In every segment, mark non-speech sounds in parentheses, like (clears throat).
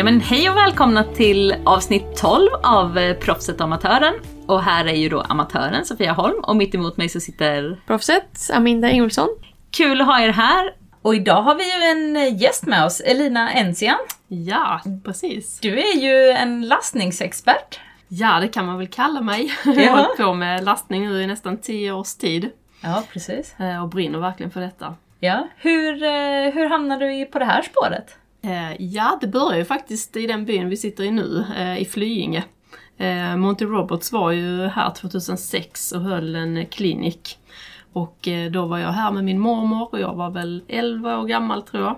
Ja men hej och välkomna till avsnitt 12 av eh, Proffset och Amatören. Och här är ju då amatören Sofia Holm och mitt emot mig så sitter... Proffset, Aminda Ingolfsson. Kul att ha er här. Och idag har vi ju en eh, gäst med oss, Elina Ensian. Ja, precis. Du är ju en lastningsexpert. Ja, det kan man väl kalla mig. (laughs) Jag har Ja. hållit på med lastning nu i nästan 10 års tid Ja, precis. eh, och brinner verkligen för detta. Ja. Hur, hur hamnade du på det här spåret? Eh, ja, det börjar ju faktiskt i den byn vi sitter i nu, eh, i Flyinge. Eh, Monty Roberts var ju här 2006 och höll en klinik. Och då var jag här med min mormor och jag var väl 11 år gammal tror jag.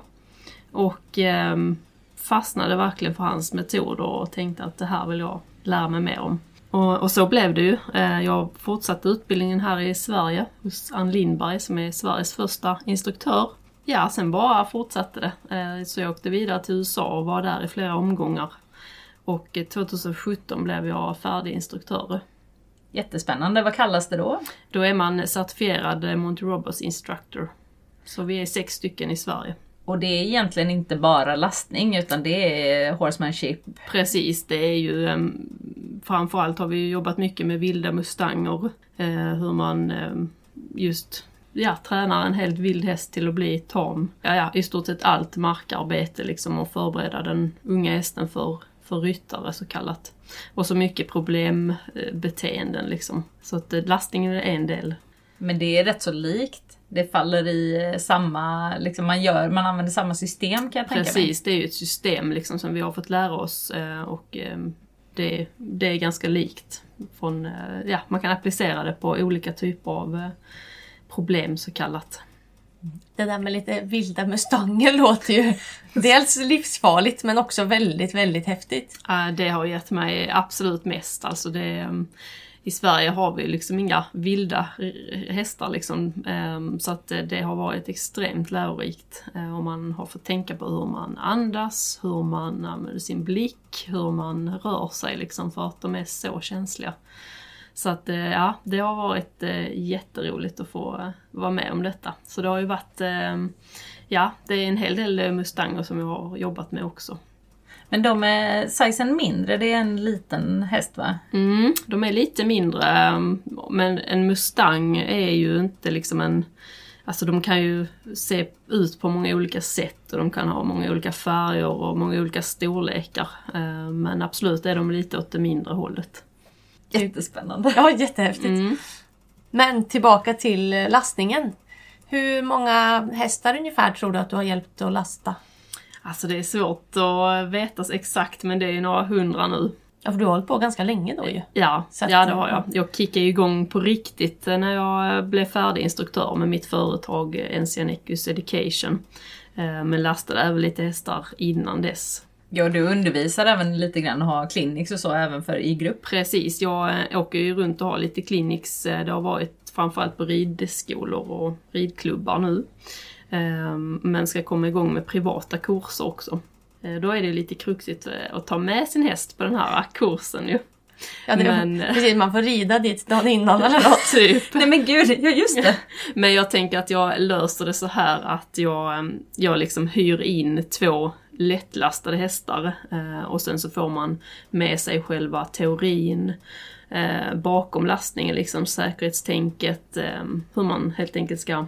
Och ehm, fastnade verkligen för hans metoder och tänkte att det här vill jag lära mig mer om. Och, och så blev det ju. Jag fortsatte utbildningen här i Sverige hos Ann Lindberg som är Sveriges första instruktör. Ja, sen bara fortsatte det. Eh, Så jag åkte vidare till USA och var där i flera omgångar. Och eh, 2017 blev jag färdig instruktör. Jättespännande. Vad kallas det då? Då är man certifierad eh, Monty Roberts instructor. Så vi är sex stycken i Sverige. Och det är egentligen inte bara lastning utan det är horsemanship. Precis, det är ju um, framförallt har vi jobbat mycket med vilda mustanger. eh, hur man eh, just ja, tränar en helt vild häst till att bli tam. Ja, ja, i stort sett allt markarbete liksom och förbereda den unga hästen för, för ryttare så kallat. Och så mycket problembeteenden liksom. Så att eh, lastningen är en del. Men det är rätt så likt. Det faller i eh, samma, liksom man gör, man använder samma system kan jag tänka mig. Precis, det är ju ett system liksom som vi har fått lära oss eh, och det, det är ganska likt. Från, ja, man kan applicera det på olika typer av problem så kallat. Det där med lite vilda mustanger (laughs) låter ju dels livsfarligt men också väldigt, väldigt häftigt. Eh, Det har gett mig absolut mest. Alltså det, eh, I Sverige har vi liksom inga vilda eh, hästar liksom. eh, Så att eh, det har varit extremt lärorikt. eh, Och man har fått tänka på hur man andas, hur man använder sin blick, hur man rör sig liksom för att de är så känsliga. Så att eh, ja, det har varit eh, jätteroligt att få eh, vara med om detta. Så det har ju varit, ja, det är en hel del mustanger som jag har jobbat med också. Men de är sizen mindre, det är en liten häst va? Mm, de är lite mindre, men en Mustang är ju inte liksom en... Alltså de kan ju se ut på många olika sätt och de kan ha många olika färger och många olika storlekar. Men absolut är de lite åt det mindre hållet. Jättespännande. Ja, jättehäftigt. Mm. Men tillbaka till eh, lastningen. Hur många hästar ungefär tror du att du har hjälpt att lasta? Alltså det är svårt att veta exakt men det är några hundra nu. Ja, för du har hållit på ganska länge då ju. Ja, att, ja det har jag. Jag kickade igång på riktigt eh, när jag eh, blev färdig instruktör med mitt företag NCN Ecus Education. Men lastade även lite hästar innan dess. Ja, du undervisar även lite grann och har clinics och så även för i grupp. Precis, jag åker ju runt och har lite clinics. eh, Det har varit framförallt på ridskolor och ridklubbar nu. Eh, Men ska komma igång med privata kurser också. Eh, Då är det lite kruxigt eh, att ta med sin häst på den här kursen ju. Ja, det Men- precis, man får rida dit dagen innan eller något. (laughs) Typ. Nej men gud, ja just det! (laughs) Men jag tänker att jag löser det så här att jag, eh, jag liksom hyr in två lättlastade hästar eh, och sen så får man med sig själva teorin eh, bakom lastningen, liksom säkerhetstänket, eh, hur man helt enkelt ska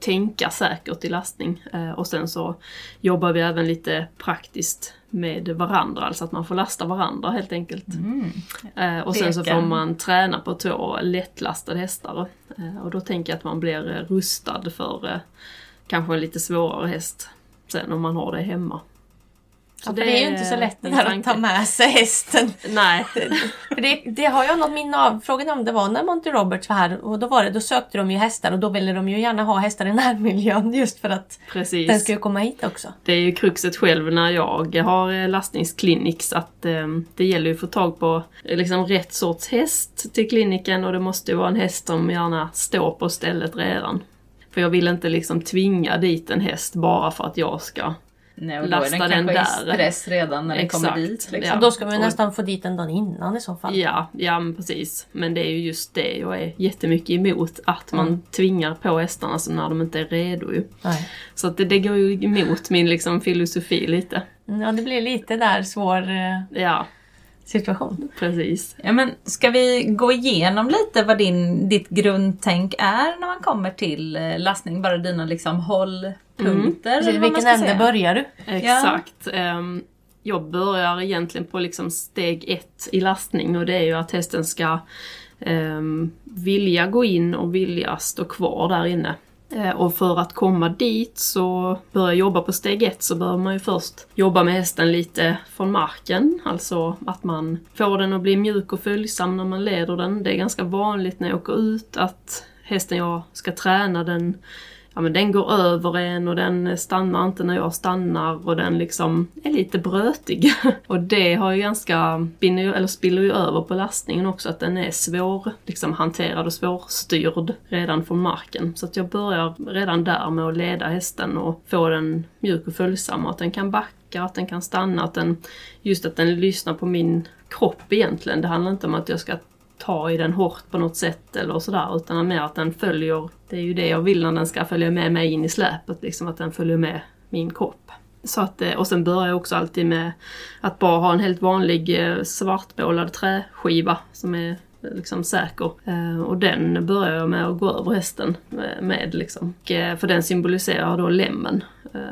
tänka säkert i lastning. Och sen så jobbar vi även lite praktiskt med varandra, alltså att man får lasta varandra helt enkelt. Eh, och sen så får man träna på två lättlastade hästar. Och då tänker jag att man blir rustad för kanske en lite svårare häst sen om man har det hemma. Ja, för det är ju inte så lätt det där att ta med sig hästen. Nej, (laughs) För det, det har jag något minne av. Frågan om det var när Monty Roberts var här och då var det, då sökte de ju hästar och då ville de ju gärna ha hästar i närmiljön just för att precis. den ju komma hit också. Det är ju kruxet själv när jag har eh, lastningskliniks att eh, det gäller ju att få tag på eh, liksom rätt sorts häst till kliniken och det måste ju vara en häst som gärna står på stället redan. För jag vill inte liksom tvinga dit en häst bara för att jag ska Nej, och Lasta den den där. stress redan när den kommer dit. Liksom. Ja. Då ska man ju och- nästan få dit den dagen innan i så fall. Ja, ja men precis. Men det är ju just det jag är jättemycket emot. Att man Mm. tvingar på hästarna så när de inte är redo ju. Nej. Så att det, det går ju emot min liksom filosofi lite. Ja, det blir lite där svår eh, Ja, situation. precis. Ja, men ska vi gå igenom lite vad din, ditt grundtänk är när man kommer till eh, lastning? Bara dina liksom hållpunkter? man Vilken ände börjar du? Exakt. Ehm, jag börjar egentligen på liksom steg ett i lastning och det är ju att hästen ska ehm, vilja gå in och vilja stå kvar där inne. Eh, och för att komma dit så börja jobba på steg ett så bör man ju först jobba med hästen lite från marken. Alltså att man får den att bli mjuk och följsam när man leder den. Det är ganska vanligt när jag åker ut att hästen jag ska träna den ja men den går över en och den stannar inte när jag stannar och den liksom är lite brötig. (laughs) och det har ju ganska, eller spiller ju över på lastningen också att den är svår liksom hanterad och svårstyrd redan från marken. Så att jag börjar redan där med att leda hästen och få den mjuk och följsam och att den kan backa, att den kan stanna, att den, just att den lyssnar på min kropp egentligen. Det handlar inte om att jag ska ta i den hårt på något sätt eller sådär utan mer att den följer, det är ju det jag vill när den ska följa med mig in i släpet, liksom att den följer med min kropp. Så att, eh, och sen börjar jag också alltid med att bara ha en helt vanlig eh, svartmålad träskiva som är eh, liksom säker. Och den börjar jag med att gå över hästen med liksom. För den symboliserar då lämmen,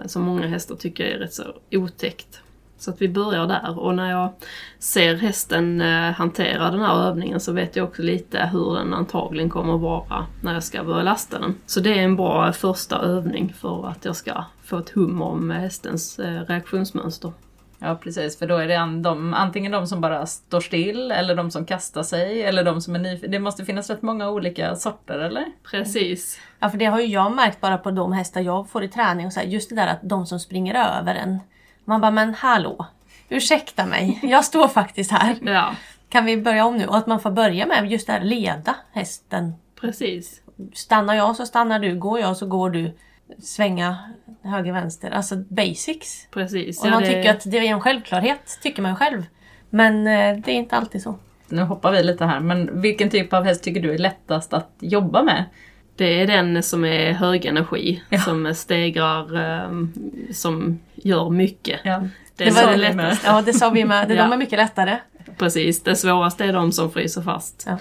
som många hästar tycker är rätt så otäckt. Så att vi börjar där och när jag ser hästen eh, hantera den här övningen så vet jag också lite hur den antagligen kommer att vara när jag ska börja lasta den. Så det är en bra första övning för att jag ska få ett hum om hästens eh, reaktionsmönster. Ja precis, för då är det de, antingen de som bara står still eller de som kastar sig eller de som är nyfikna. Det måste finnas rätt många olika sorter eller? Precis. Ja, för det har ju jag märkt bara på de hästar jag får i träning. Och så här, just det där att de som springer över en. Man bara, men hallå! Ursäkta mig, jag står faktiskt här. (laughs) Ja, Kan vi börja om nu? Och att man får börja med just det här leda hästen. precis. Stannar jag så stannar du, går jag så går du. Svänga höger, vänster. Alltså basics. Precis. Och Ja, man det- tycker att det är en självklarhet, tycker man själv. Men eh, det är inte alltid så. Nu hoppar vi lite här, men vilken typ av häst tycker du är lättast att jobba med? Det är den som är hög energi, Ja. som stegrar, ehm, som gör mycket. Ja. Det, Det var det lättaste. Ja, det sa vi med. (laughs) De Ja. är mycket lättare. Precis, det svåraste är de som fryser fast. Ja.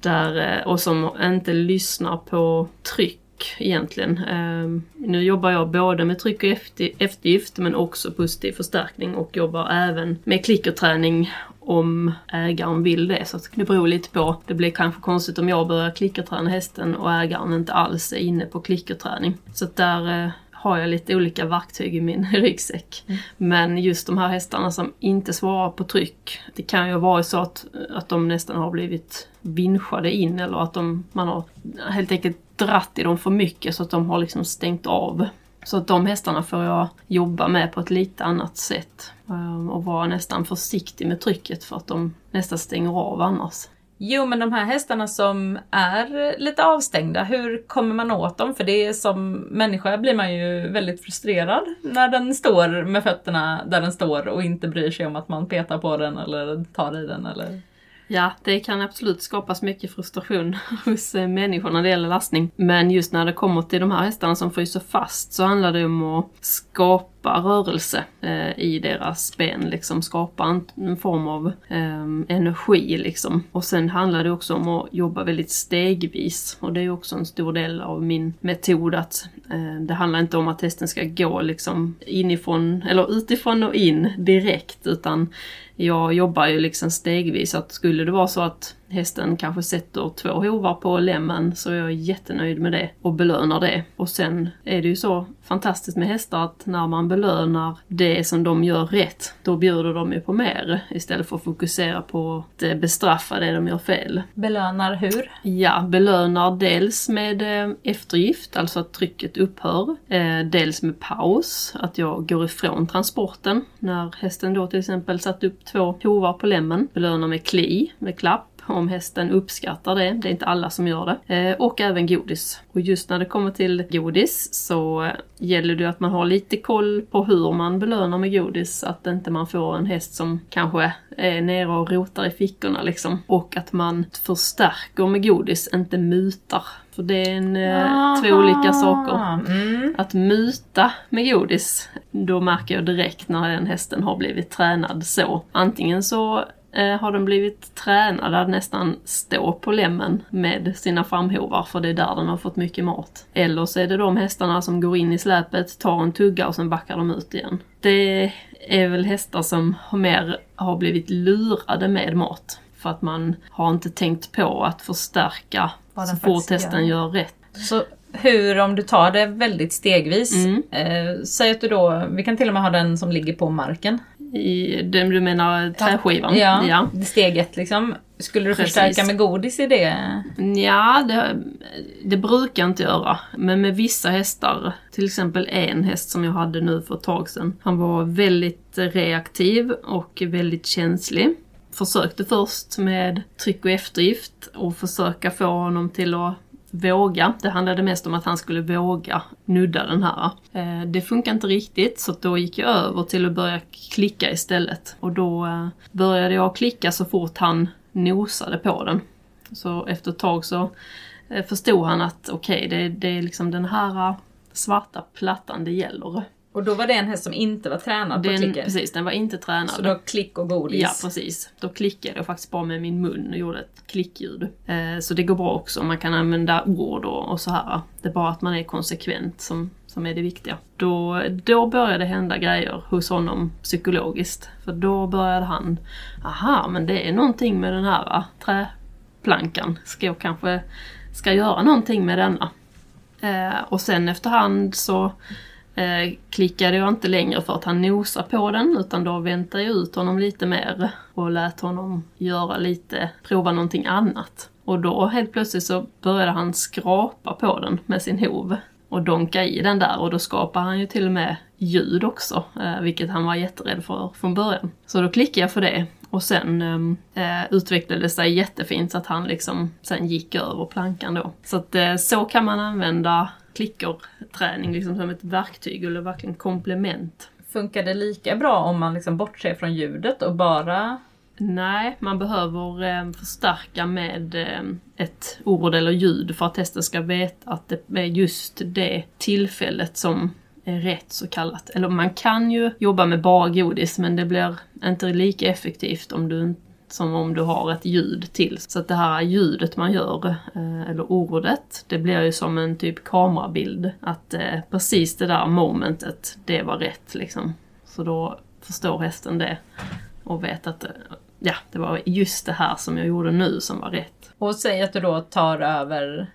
Där, eh, och som inte lyssnar på tryck egentligen. Ehm, Nu jobbar jag både med tryck och efter- eftergift men också positiv förstärkning och jobbar även med klickerträning om ägaren vill det. Så det beror lite på. Det blir kanske konstigt om jag börjar klickerträna hästen och ägaren inte alls är inne på klickerträning. Så där eh, har jag lite olika verktyg i min (laughs) ryggsäck. Men just de här hästarna som inte svarar på tryck. Det kan ju vara så att, att de nästan har blivit vinschade in eller att de, man har helt enkelt dratt i dem för mycket så att de har liksom stängt av. Så att de hästarna får jag jobba med på ett lite annat sätt. Ehm, och vara nästan försiktig med trycket för att de nästan stänger av annars. Jo, men de här hästarna som är lite avstängda, hur kommer man åt dem? För det är som människa blir man ju väldigt frustrerad när den står med fötterna där den står och inte bryr sig om att man petar på den eller tar i den eller... Ja, det kan absolut skapas mycket frustration (laughs) hos eh, människor när det gäller lastning. Men just när det kommer till de här hästarna som fryser fast så handlar det om att skapa rörelse eh, i deras ben, liksom skapa en, en form av eh, energi liksom. Och sen handlar det också om att jobba väldigt stegvis och det är också en stor del av min metod att eh, det handlar inte om att hästen ska gå liksom inifrån eller utifrån och in direkt utan jag jobbar ju liksom stegvis. Att skulle det vara så att hästen kanske sätter två hovar på lämmen så är jag jättenöjd med det och belönar det. Och sen är det ju så fantastiskt med hästar att när man belönar det som de gör rätt, då bjuder de ju på mer istället för att fokusera på att eh, bestraffa det de gör fel. Belönar hur? Ja, belönar dels med eh, eftergift, alltså att trycket upphör. Eh, dels med paus, att jag går ifrån transporten. När hästen då till exempel satt upp två hovar på lämmen. Belönar med kli, med klapp. Om hästen uppskattar det, det är inte alla som gör det. Eh, och även godis. Och just när det kommer till godis så gäller det att man har lite koll på hur man belönar med godis. Att inte man får en häst som kanske är nere och rotar i fickorna liksom. Och att man förstärker med godis, inte mutar. För det är en, eh, två olika saker. Mm. Att muta med godis, då märker jag direkt när den hästen har blivit tränad så. Antingen så har den blivit tränad att nästan stå på lämmen med sina framhovar för det är där den har fått mycket mat. Eller så är det de hästarna som går in i släpet, tar en tugga och sen backar de ut igen. Det är väl hästar som har mer har blivit lurade med mat. För att man har inte tänkt på att förstärka Vad så fort hästen gör. gör rätt. Så hur, om du tar det väldigt stegvis, Mm. eh, säg att du då, vi kan till och med ha den som ligger på marken. I, den du menar träskivan? Ja, ja. steg ett liksom. Skulle du Precis. förstärka med godis i det? Ja, det, det brukar jag inte göra. Men med vissa hästar, till exempel en häst som jag hade nu för ett tag sedan. Han var väldigt reaktiv och väldigt känslig. Försökte först med tryck och eftergift och försöka få honom till att våga. Det handlade mest om att han skulle våga nudda den här. Eh, Det funkar inte riktigt så då gick jag över till att börja klicka istället. Och då eh, började jag klicka så fort han nosade på den. Så efter ett tag så eh, förstod han att okej, det, det är liksom den här eh, svarta plattan det gäller. Och då var det en häst som inte var tränad på Den, klicker? precis, den var inte tränad. Så då klick och godis? Ja, precis. Då klickade jag faktiskt bara med min mun och gjorde ett klickljud. Eh, så det går bra också. Man kan använda ord och, och så här. Det är bara att man är konsekvent som, som är det viktiga. Då, då började det hända grejer hos honom psykologiskt. För då började han, aha, men det är någonting med den här träplankan. Ska jag kanske ska göra någonting med denna? Eh, och sen efterhand så eh, klickade jag inte längre för att han nosar på den utan då väntade jag ut honom lite mer och lät honom göra lite, prova någonting annat. Och då helt plötsligt så började han skrapa på den med sin hov och donka i den där och då skapar han ju till och med ljud också, eh, vilket han var jätterädd för från början. Så då klickade jag för det och sen eh, eh utvecklade det sig jättefint så att han liksom sen gick över plankan då. Så att eh, så kan man använda klickerträning liksom som ett verktyg eller verkligen komplement. Funkar det lika bra om man liksom bortser från ljudet och bara... Nej, man behöver eh, förstärka med eh, ett ord eller ljud för att hästen ska veta att det är just det tillfället som är rätt så kallat. Eller man kan ju jobba med bara godis men det blir inte lika effektivt om du som om du har ett ljud till. Så att det här ljudet man gör, eh, eller ordet, det blir ju som en typ kamerabild. Att eh, precis det där momentet, det var rätt liksom. Så då förstår hästen det och vet att eh, ja, det var just det här som jag gjorde nu som var rätt. Och säg att du då tar över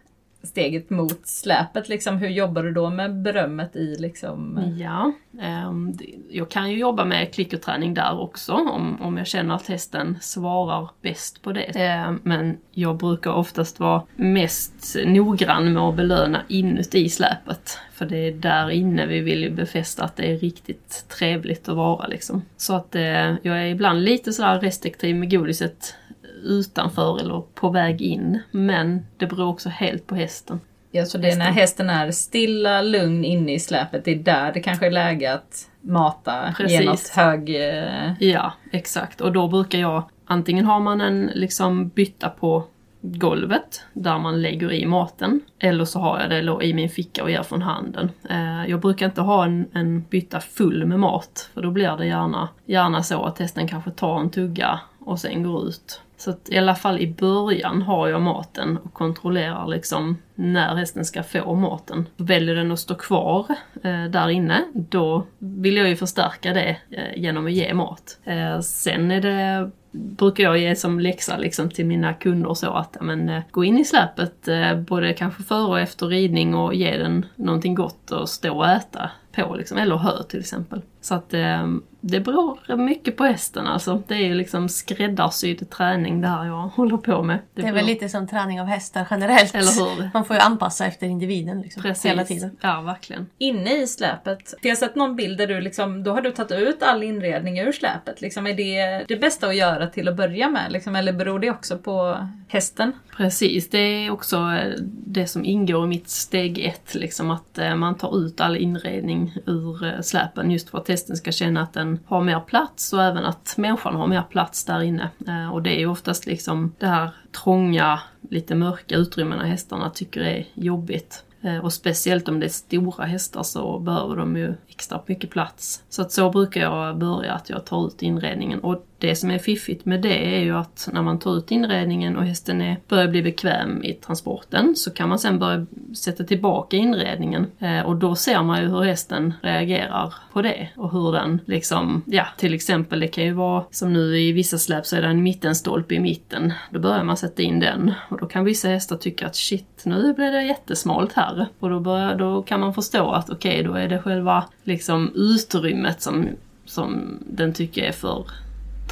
steget mot släpet, liksom, hur jobbar du då med berömmet i liksom... Ja, ehm, jag kan ju jobba med klickerträning där också om, om jag känner att hästen svarar bäst på det. Ehm, Men jag brukar oftast vara mest noggrann med att belöna inuti släpet. För det är där inne vi vill ju befästa att det är riktigt trevligt att vara liksom. Så att eh, jag är ibland lite sådär restriktiv med godiset utanför eller på väg in. Men det beror också helt på hästen. Ja, så det är när hästen är stilla, lugn inne i släpet, det är där det kanske är läge att mata, Precis. ge något hög... eh, Ja, exakt. Och då brukar jag, antingen har man en liksom bytta på golvet där man lägger i maten. Eller så har jag det då i min ficka och ger från handen. Eh, jag brukar inte ha en, en bytta full med mat för då blir det gärna, gärna så att hästen kanske tar en tugga och sen går ut. Så att i alla fall i början har jag maten och kontrollerar liksom när hästen ska få maten. Väljer den att stå kvar eh, där inne, då vill jag ju förstärka det eh, genom att ge mat. Eh, sen är det brukar jag ge som läxa liksom till mina kunder så att men, eh, gå in i släpet eh, både kanske före och efter ridning och ge den någonting gott att stå och äta på liksom, eller hö till exempel. Så att eh, det beror mycket på hästen alltså. Det är ju liksom skräddarsydd träning det här jag håller på med. Det är väl lite som träning av hästar generellt. Eller hur? Man får ju anpassa efter individen liksom, Precis. hela tiden. Ja, verkligen. Inne i släpet, för jag har sett någon bild där du liksom, då har du tagit ut all inredning ur släpet. Liksom, är det det bästa att göra till att börja med? Liksom, eller beror det också på hästen? Precis, det är också eh, det som ingår i mitt steg ett, liksom att eh, man tar ut all inredning ur eh, släpen just för att hästen ska känna att den har mer plats och även att människan har mer plats där inne. Eh, och det är ju oftast liksom det här trånga lite mörka utrymmena hästarna tycker är jobbigt. Eh, och speciellt om det är stora hästar så behöver de ju extra mycket plats. Så att så brukar jag börja, att jag tar ut inredningen. Och det som är fiffigt med det är ju att när man tar ut inredningen och hästen är, börjar bli bekväm i transporten så kan man sen börja sätta tillbaka inredningen. Eh, och då ser man ju hur hästen reagerar på det och hur den liksom, ja till exempel det kan ju vara som nu i vissa släp så är det en mittenstolpe i mitten. Då börjar man sätta in den och då kan vissa hästar tycka att shit nu blir det jättesmalt här. Och då, börjar, då kan man förstå att okej då är det själva liksom utrymmet som, som den tycker är för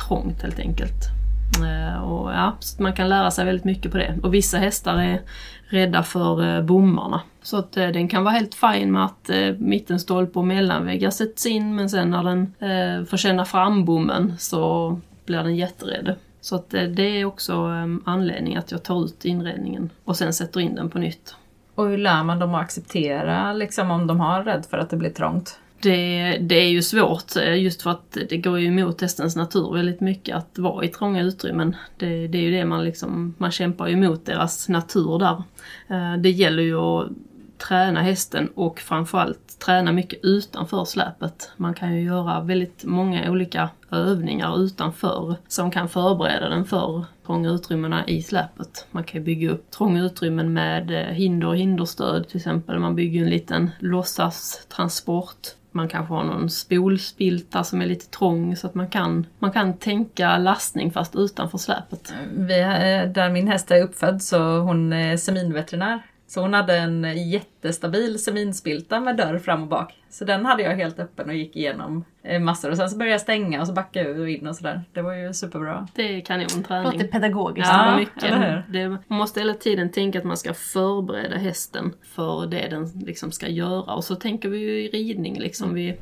trångt helt enkelt. Eh, och ja, så man kan lära sig väldigt mycket på det. Och vissa hästar är rädda för eh, bommarna. Så att eh, den kan vara helt fin med att mittenstolpe och mellanväggar sätts in men sen när den får känna frambommen så blir den jätterädd. Så att det är också anledningen anledning att jag tar ut inredningen och sen sätter in den på nytt. Och hur lär man dem att acceptera liksom, om de har rädd för att det blir trångt? Det, det är ju svårt eh, just för att det går ju emot hästens natur väldigt mycket att vara i trånga utrymmen. Det, det är ju det man liksom, man kämpar ju emot deras natur där. Eh, det gäller ju att träna hästen och framförallt träna mycket utanför släpet. Man kan ju göra väldigt många olika övningar utanför som kan förbereda den för trånga utrymmena i släpet. Man kan ju bygga upp trånga utrymmen med eh, hinder och hinderstöd till exempel. Man bygger en liten låtsastransport. Man kanske har någon spolspilta som är lite trång så att man kan, man kan tänka lastning fast utanför släpet. Vi, eh, där min häst är uppfödd så hon är seminveterinär. Så hon hade en jättestabil seminspilta med dörr fram och bak. Så den hade jag helt öppen och gick igenom eh, massor. Och sen så började jag stänga och så backade ut och in och sådär. Det var ju superbra. Det är kanonträning. Låter pedagogiskt. Ja, mycket. eller hur? Det, man måste hela tiden tänka att man ska förbereda hästen för det den liksom ska göra. Och så tänker vi ju i ridning liksom. Vi,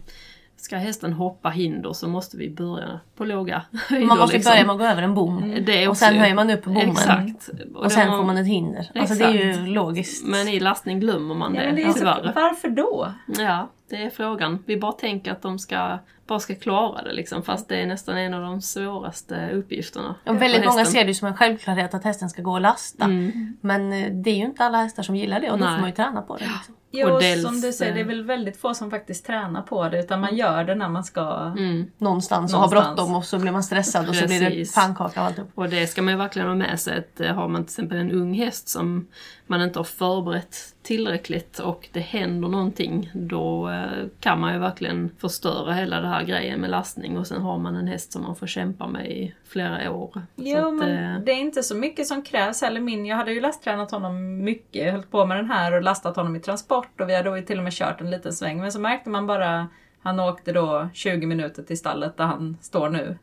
ska hästen hoppa hinder så måste vi börja på låga höjder. (laughs) Man måste liksom. börja med att gå över en bom. Det är Och sen höjer man upp bommen. Exakt. Och sen då- får man ett hinder. Alltså det är ju logiskt. Men i lastning glömmer man Ja, det, men det är så, tyvärr. varför då? Ja, det är frågan. Vi bara tänker att de ska, bara ska klara det liksom, fast det är nästan en av de svåraste uppgifterna. Och väldigt många ser det ju som en självklarhet att hästen ska gå och lasta. Mm. Men eh, det är ju inte alla hästar som gillar det och då Nej. får man ju träna på det. Liksom. Jo, Och dels, som du säger, det är eh, väl väldigt få som faktiskt tränar på det utan man gör det när man ska... Mm. Någonstans och har bråttom och så blir man stressad och så blir det Precis. pannkaka och alltihop. Och det ska man ju verkligen ha med sig att eh, har man till exempel en ung häst som man inte har förberett tillräckligt och det händer någonting, då eh, kan man ju verkligen förstöra hela den här grejen med lastning och sen har man en häst som man får kämpa med i flera år. Jo, att, men det är inte så mycket som krävs heller. Min, jag hade ju lasttränat honom mycket. Jag höll på med den här och lastat honom i transport och vi hade till och med kört en liten sväng. Men så märkte man bara, han åkte då 20 minuter till stallet där han står nu.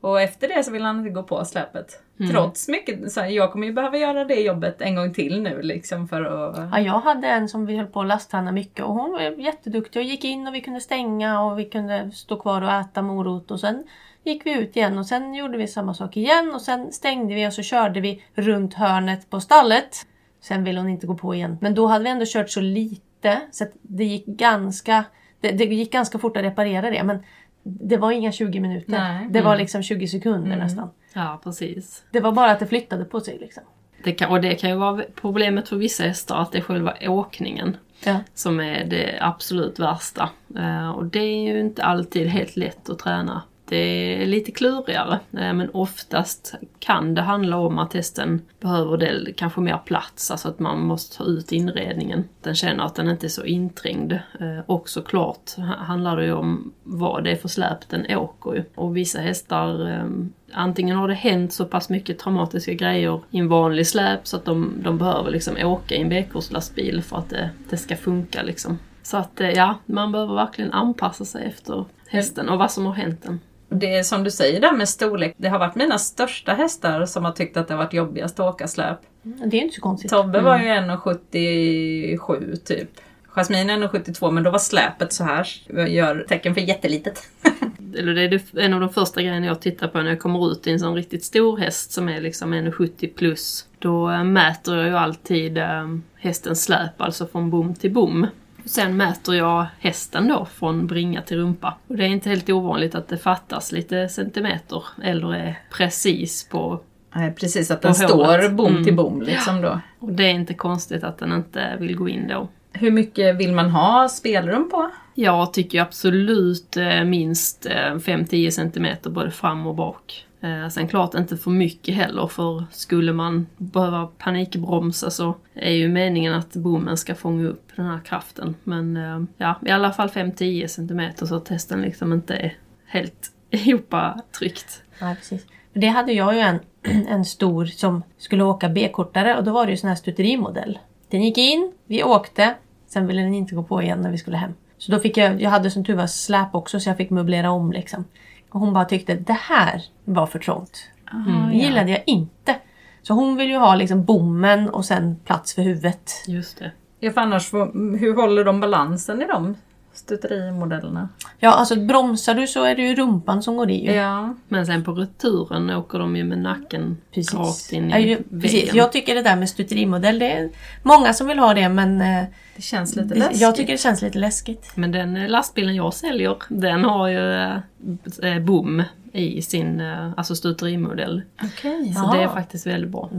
Och efter det så ville han inte gå på släpet. Mm. Trots mycket, så jag kommer ju behöva göra det jobbet en gång till nu liksom för att... Ja, jag hade en som vi höll på att lastträna mycket och hon var jätteduktig och gick in och vi kunde stänga och vi kunde stå kvar och äta morot och sen gick vi ut igen och sen gjorde vi samma sak igen och sen stängde vi och så körde vi runt hörnet på stallet. Sen ville hon inte gå på igen. Men då hade vi ändå kört så lite så att det gick ganska, det, det gick ganska fort att reparera det men det var inga 20 minuter. Nej. Det var Mm. liksom 20 sekunder nästan. ja, precis. Det var bara att det flyttade på sig liksom. Det kan, och det kan ju vara problemet för vissa hästar att det är själva åkningen Ja. som är det absolut värsta. Eh, och det är ju inte alltid helt lätt att träna. Det är lite klurigare, eh, men oftast kan det handla om att hästen behöver del, kanske mer plats, alltså att man måste ta ut inredningen. Den känner att den inte är så inträngd. Eh, och såklart ha- handlar det ju om vad det är för släp den åker ju. Och vissa hästar eh, Antingen har det hänt så pass mycket traumatiska grejer i en vanlig släp så att de, de behöver liksom åka i en B-kurslastbil för att det, det ska funka liksom. Så att ja, man behöver verkligen anpassa sig efter hästen och vad som har hänt den. Det är som du säger där med storlek. Det har varit mina största hästar som har tyckt att det har varit jobbigast att åka släp. Det är ju inte så konstigt. Tobbe var ju 1,77 typ. Jasmine är 1,72 men då var släpet så här. Jag gör tecken för jättelitet. (laughs) Eller det är det- en av de första grejerna jag tittar på när jag kommer ut i en sån riktigt stor häst som är liksom 1,70 plus. Då eh, mäter jag ju alltid eh, hästens släp, alltså från bom till bom. Sen mäter jag hästen då från bringa till rumpa. Och det är inte helt ovanligt att det fattas lite centimeter eller är precis på Nej, precis, att den står bom Mm. till bom liksom då. Och det är inte konstigt att den inte vill gå in då. Hur mycket vill man ha spelrum på? Jag tycker absolut eh, minst eh, 5-10 cm både fram och bak. Eh, sen klart inte för mycket heller för skulle man behöva panikbromsa så är ju meningen att bommen ska fånga upp den här kraften. Men eh, ja, i alla fall 5-10 cm så att testen liksom inte är helt (laughs) ihoptryckt. Ja, precis. För Det hade jag ju en, (clears throat) en stor som skulle åka B-kortare och då var det ju sån här stuterimodell. Den gick in, vi åkte, sen ville den inte gå på igen när vi skulle hem. Så då fick jag, jag hade som tur var släp också så jag fick möblera om liksom. Och hon bara tyckte det här var för trångt. Det gillade jag inte. Så hon vill ju ha liksom bommen och sen plats för huvudet. Just det. Ja, för annars, hur håller de balansen i de stutterimodellerna? Ja, alltså bromsar du så är det ju rumpan som går i. Ja. Men sen på returen åker de ju med nacken Precis. rakt in i Ja, ju, väggen. precis. Jag tycker det där med stutterimodell, det är många som vill ha det men eh, Det känns lite det, läskigt. jag tycker det känns lite läskigt. Men den eh, lastbilen jag säljer, den har ju eh, bom i sin alltså stutterimodell. Okej. Så Jaha. det är faktiskt väldigt bra.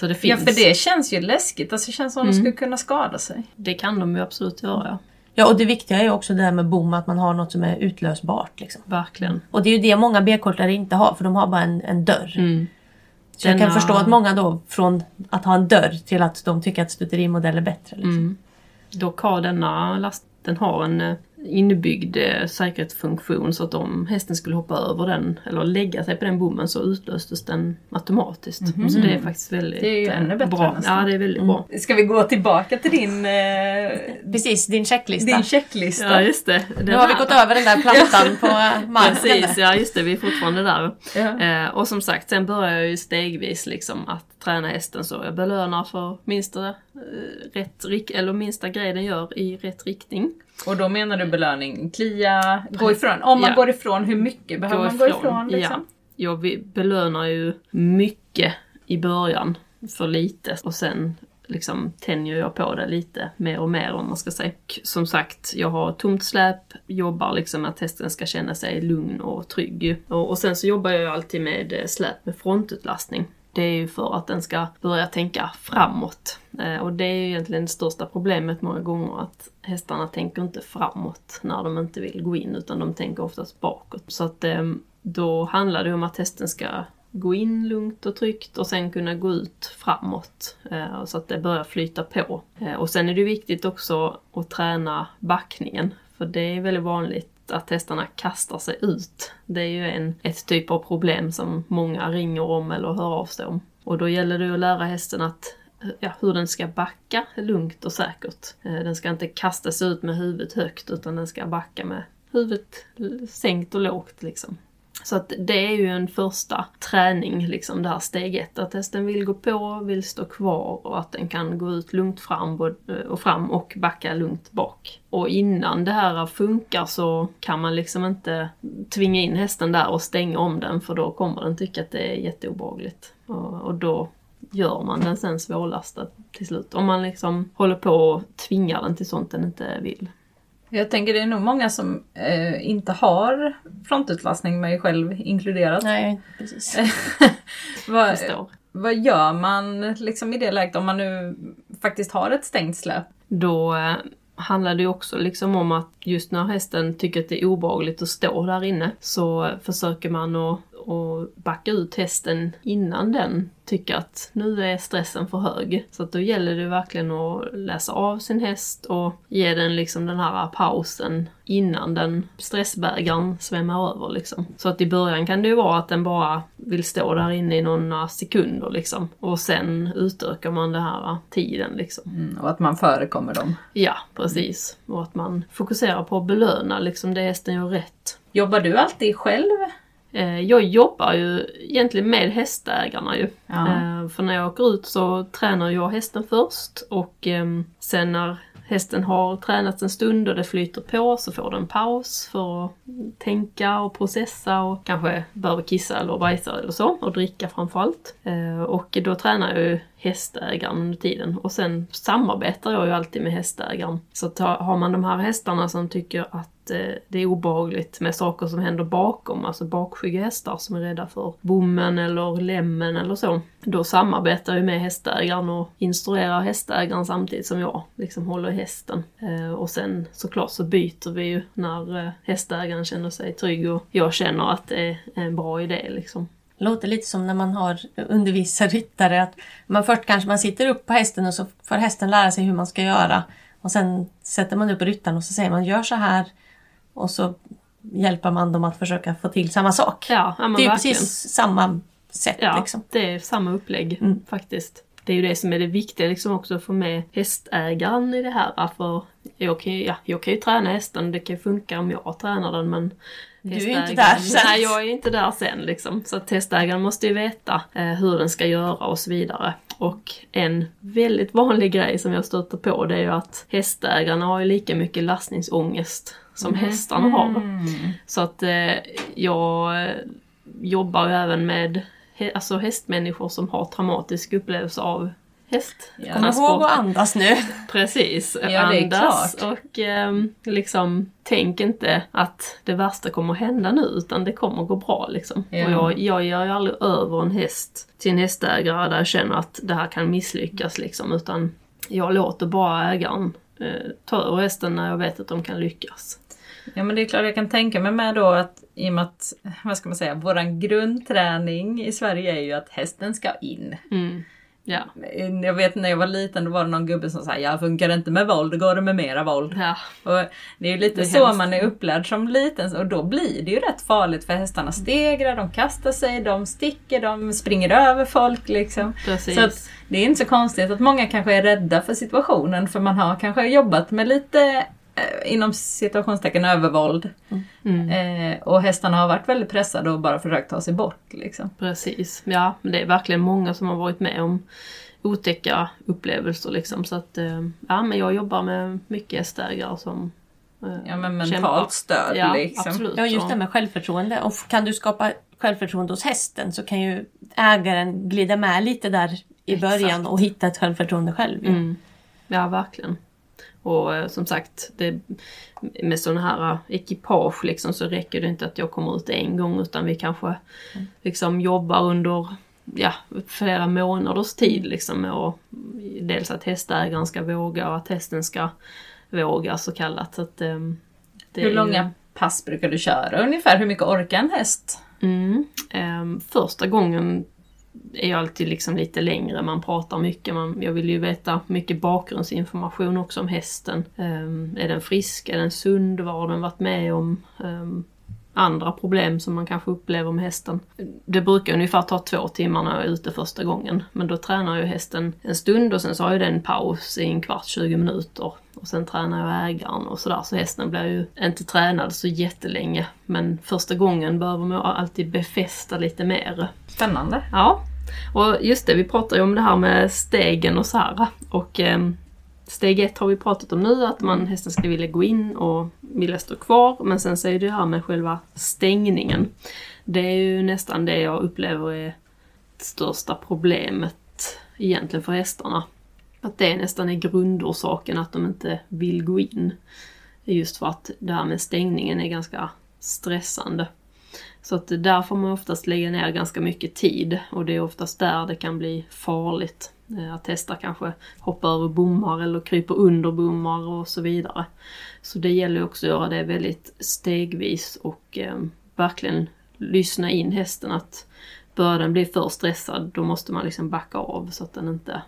Så det Ja, för det känns ju läskigt. Alltså, det känns som att de skulle kunna skada sig. Det kan de ju absolut göra, Ja, och det viktiga är också det där med bom, att man har något som är utlösbart. Liksom. verkligen. Och det är ju det många B-kortare inte har, för de har bara en, en dörr. Mm. Så jag kan Denna- förstå att många då, från att ha en dörr till att de tycker att stutterimodell är bättre. Liksom. Mm. Dock har denna last, den har en eh, inbyggd eh, säkerhetsfunktion så att om hästen skulle hoppa över den eller lägga sig på den bommen så utlöstes den automatiskt. Så det är faktiskt väldigt Det är ju eh, ännu bättre bra. nästan. Ja, det är väldigt bra. Ska vi gå tillbaka till din, eh, (laughs) Precis, din checklista. din checklista? Ja, just det. nu har vi gått över den där plattan (laughs) på marken. Precis, ja just det, vi är fortfarande där. Ja. Eh, och som sagt, sen börjar jag ju stegvis liksom att träna hästen så jag belönar för minsta, eh, rätt, rik- eller minsta grej den gör i rätt riktning. Och då menar du belöning, klia, gå ifrån. Om man Ja. går ifrån, hur mycket behöver man gå ifrån? Liksom? Ja. Jag vi- belönar ju mycket i början för lite och sen liksom tänjer jag på det lite mer och mer om man ska säga. Och Som sagt, jag har tomt släp, jobbar liksom att hästen ska känna sig lugn och trygg. Och, och sen så jobbar jag alltid med eh, släp med frontutlastning. Det är ju för att den ska börja tänka framåt. Eh, och det är ju egentligen det största problemet många gånger att hästarna tänker inte framåt när de inte vill gå in utan de tänker oftast bakåt. Så att eh, då handlar det om att hästen ska gå in lugnt och tryggt och sen kunna gå ut framåt eh, så att det börjar flyta på. Och sen är det viktigt också att träna backningen för det är väldigt vanligt att hästarna kastar sig ut. Det är ju en, ett typ av problem som många ringer om eller hör av sig om. Och då gäller det att lära hästen att ja, hur den ska backa lugnt och säkert. Eh, den ska inte kasta sig ut med huvudet högt utan den ska backa med huvudet sänkt och lågt liksom. Så att det är ju en första träning, liksom det här steg ett. Att hästen vill gå på, vill stå kvar och att den kan gå ut lugnt fram och fram och backa lugnt bak. Och innan det här funkar så kan man liksom inte tvinga in hästen där och stänga om den för då kommer den tycka att det är jätteobehagligt. Och, och då gör man den sen svårlastad till slut. Om man liksom håller på och tvingar den till sånt den inte vill. Jag tänker det är nog många som eh, inte har frontutlastning, mig själv inkluderat. Nej, precis. (laughs) Vad, Förstår. vad gör man liksom i det läget om man nu faktiskt har ett stängt släp? Då eh, handlar det ju också liksom om att just när hästen tycker att det är obehagligt att stå där inne så försöker man att, att backa ut hästen innan den tycker att nu är stressen för hög. Så att då gäller det verkligen att läsa av sin häst och ge den liksom den här pausen innan den stressbägaren svämmar över liksom. Så att i början kan det ju vara att den bara vill stå där inne i några sekunder liksom. Och sen utökar man den här tiden liksom. Mm, och att man förekommer dem. Ja, precis. Och att man fokuserar på att belöna liksom det hästen gör rätt. Jobbar du alltid själv? Eh, Jag jobbar ju egentligen med hästägarna ju. Ja. Eh, För när jag åker ut så tränar jag hästen först och ehm, sen när hästen har tränat en stund och det flyter på så får den paus för att tänka och processa och kanske behöver kissa eller bajsa eller så och dricka framförallt. Eh, Och då tränar jag ju hästägaren under tiden och sen samarbetar jag ju alltid med hästägaren. Så har man de här hästarna som tycker att att eh, det är obehagligt med saker som händer bakom, alltså bakskygga hästar som är rädda för bommen eller lämmen eller så. Då samarbetar jag med hästägaren och instruerar hästägaren samtidigt som jag liksom håller i hästen. Eh, och sen såklart så byter vi ju när eh, hästägaren känner sig trygg och jag känner att det är en bra idé liksom. Låter lite som när man har undervisar ryttare. Att man först kanske man sitter upp på hästen och så får hästen lära sig hur man ska göra. Och sen sätter man upp ryttaren och så säger man gör så här. Och så hjälper man dem att försöka få till samma sak. Ja, det är verkligen. precis samma sätt. Ja, Liksom. det är samma upplägg Mm. faktiskt. Det är ju det som är det viktiga liksom också att få med hästägaren i det här. För jag kan, ju, ja, jag kan ju träna hästen, det kan funka om jag tränar den men Du är ju inte där sen. Nej, jag är inte där sen liksom. Så att hästägaren måste ju veta eh, hur den ska göra och så vidare. Och en väldigt vanlig grej som jag stöter på det är ju att hästägarna har ju lika mycket lastningsångest som hästarna har. Så att eh, jag eh, jobbar ju även med alltså hästmänniskor som har traumatisk upplevelse av häst. Ja. Kom ihåg att andas nu. (laughs) Precis, Ja, andas och ehm, liksom tänk inte att det värsta kommer att hända nu utan det kommer att gå bra liksom. Ja. Och jag, jag gör ju aldrig över en häst till en hästägare där jag känner att det här kan misslyckas liksom utan jag låter bara ägaren eh, ta över hästen när jag vet att de kan lyckas. Ja men det är klart jag kan tänka mig med då att i och med att, vad ska man säga, våran grundträning i Sverige är ju att hästen ska in. Mm. Ja. Jag vet när jag var liten då var det någon gubbe som sa jag funkar det inte med våld, går det med mera våld. ja. Och det är ju lite Det är så hemskt. man är upplärd som liten och då blir det ju rätt farligt för hästarna stegrar, de kastar sig, de sticker, de springer över folk liksom. Precis. Så att det är inte så konstigt att många kanske är rädda för situationen för man har kanske jobbat med lite eh, inom situationstecken övervåld. Mm. Eh, och hästarna har varit väldigt pressade och bara försökt ta sig bort. Liksom. Precis, ja men det är verkligen många som har varit med om otäcka upplevelser liksom. Så att, eh, ja men jag jobbar med mycket hästägare som eh, Ja men kämpar. mentalt stöd Ja, liksom. absolut. Ja, just det med självförtroende. Och kan du skapa självförtroende hos hästen så kan ju ägaren glida med lite där i Exakt. början och hitta ett självförtroende själv. Mm. Ja, verkligen. Och eh, som sagt, det, med sådana här eh, ekipage liksom, så räcker det inte att jag kommer ut en gång utan vi kanske liksom jobbar under ja, flera månaders tid liksom att, dels att hästägaren ska våga och att hästen ska våga så kallat. Så att, det är Hur ju- långa pass brukar du köra ungefär? Hur mycket orkar en häst? Mm. Ehm, första gången är jag alltid liksom lite längre, man pratar mycket. Man, jag vill ju veta mycket bakgrundsinformation också om hästen. Um, är den frisk? Är den sund? Vad har den varit med om? Um, andra problem som man kanske upplever med hästen. Det brukar ungefär ta två timmar när jag är ute första gången. Men då tränar jag hästen en stund och sen så har jag den paus i en kvart, 20 minuter. Och sen tränar jag ägaren och sådär. Så hästen blir ju inte tränad så jättelänge. Men första gången behöver man alltid befästa lite mer. Spännande. Ja, och just det, vi pratar ju om det här med stegen och så här. Och ehm, steg ett har vi pratat om nu, att man, hästen ska vilja gå in och vilja stå kvar. Men sen så är det det här med själva stängningen. Det är ju nästan det jag upplever är det största problemet egentligen för hästarna. Att det nästan är grundorsaken att de inte vill gå in. Just för att det här med stängningen är ganska stressande. Så att där får man oftast lägga ner ganska mycket tid och det är oftast där det kan bli farligt. Eh, att hästar kanske hoppar över bommar eller kryper under bommar och så vidare. Så det gäller också att göra det väldigt stegvis och eh, verkligen lyssna in hästen att börjar den bli för stressad då måste man liksom backa av så att den inte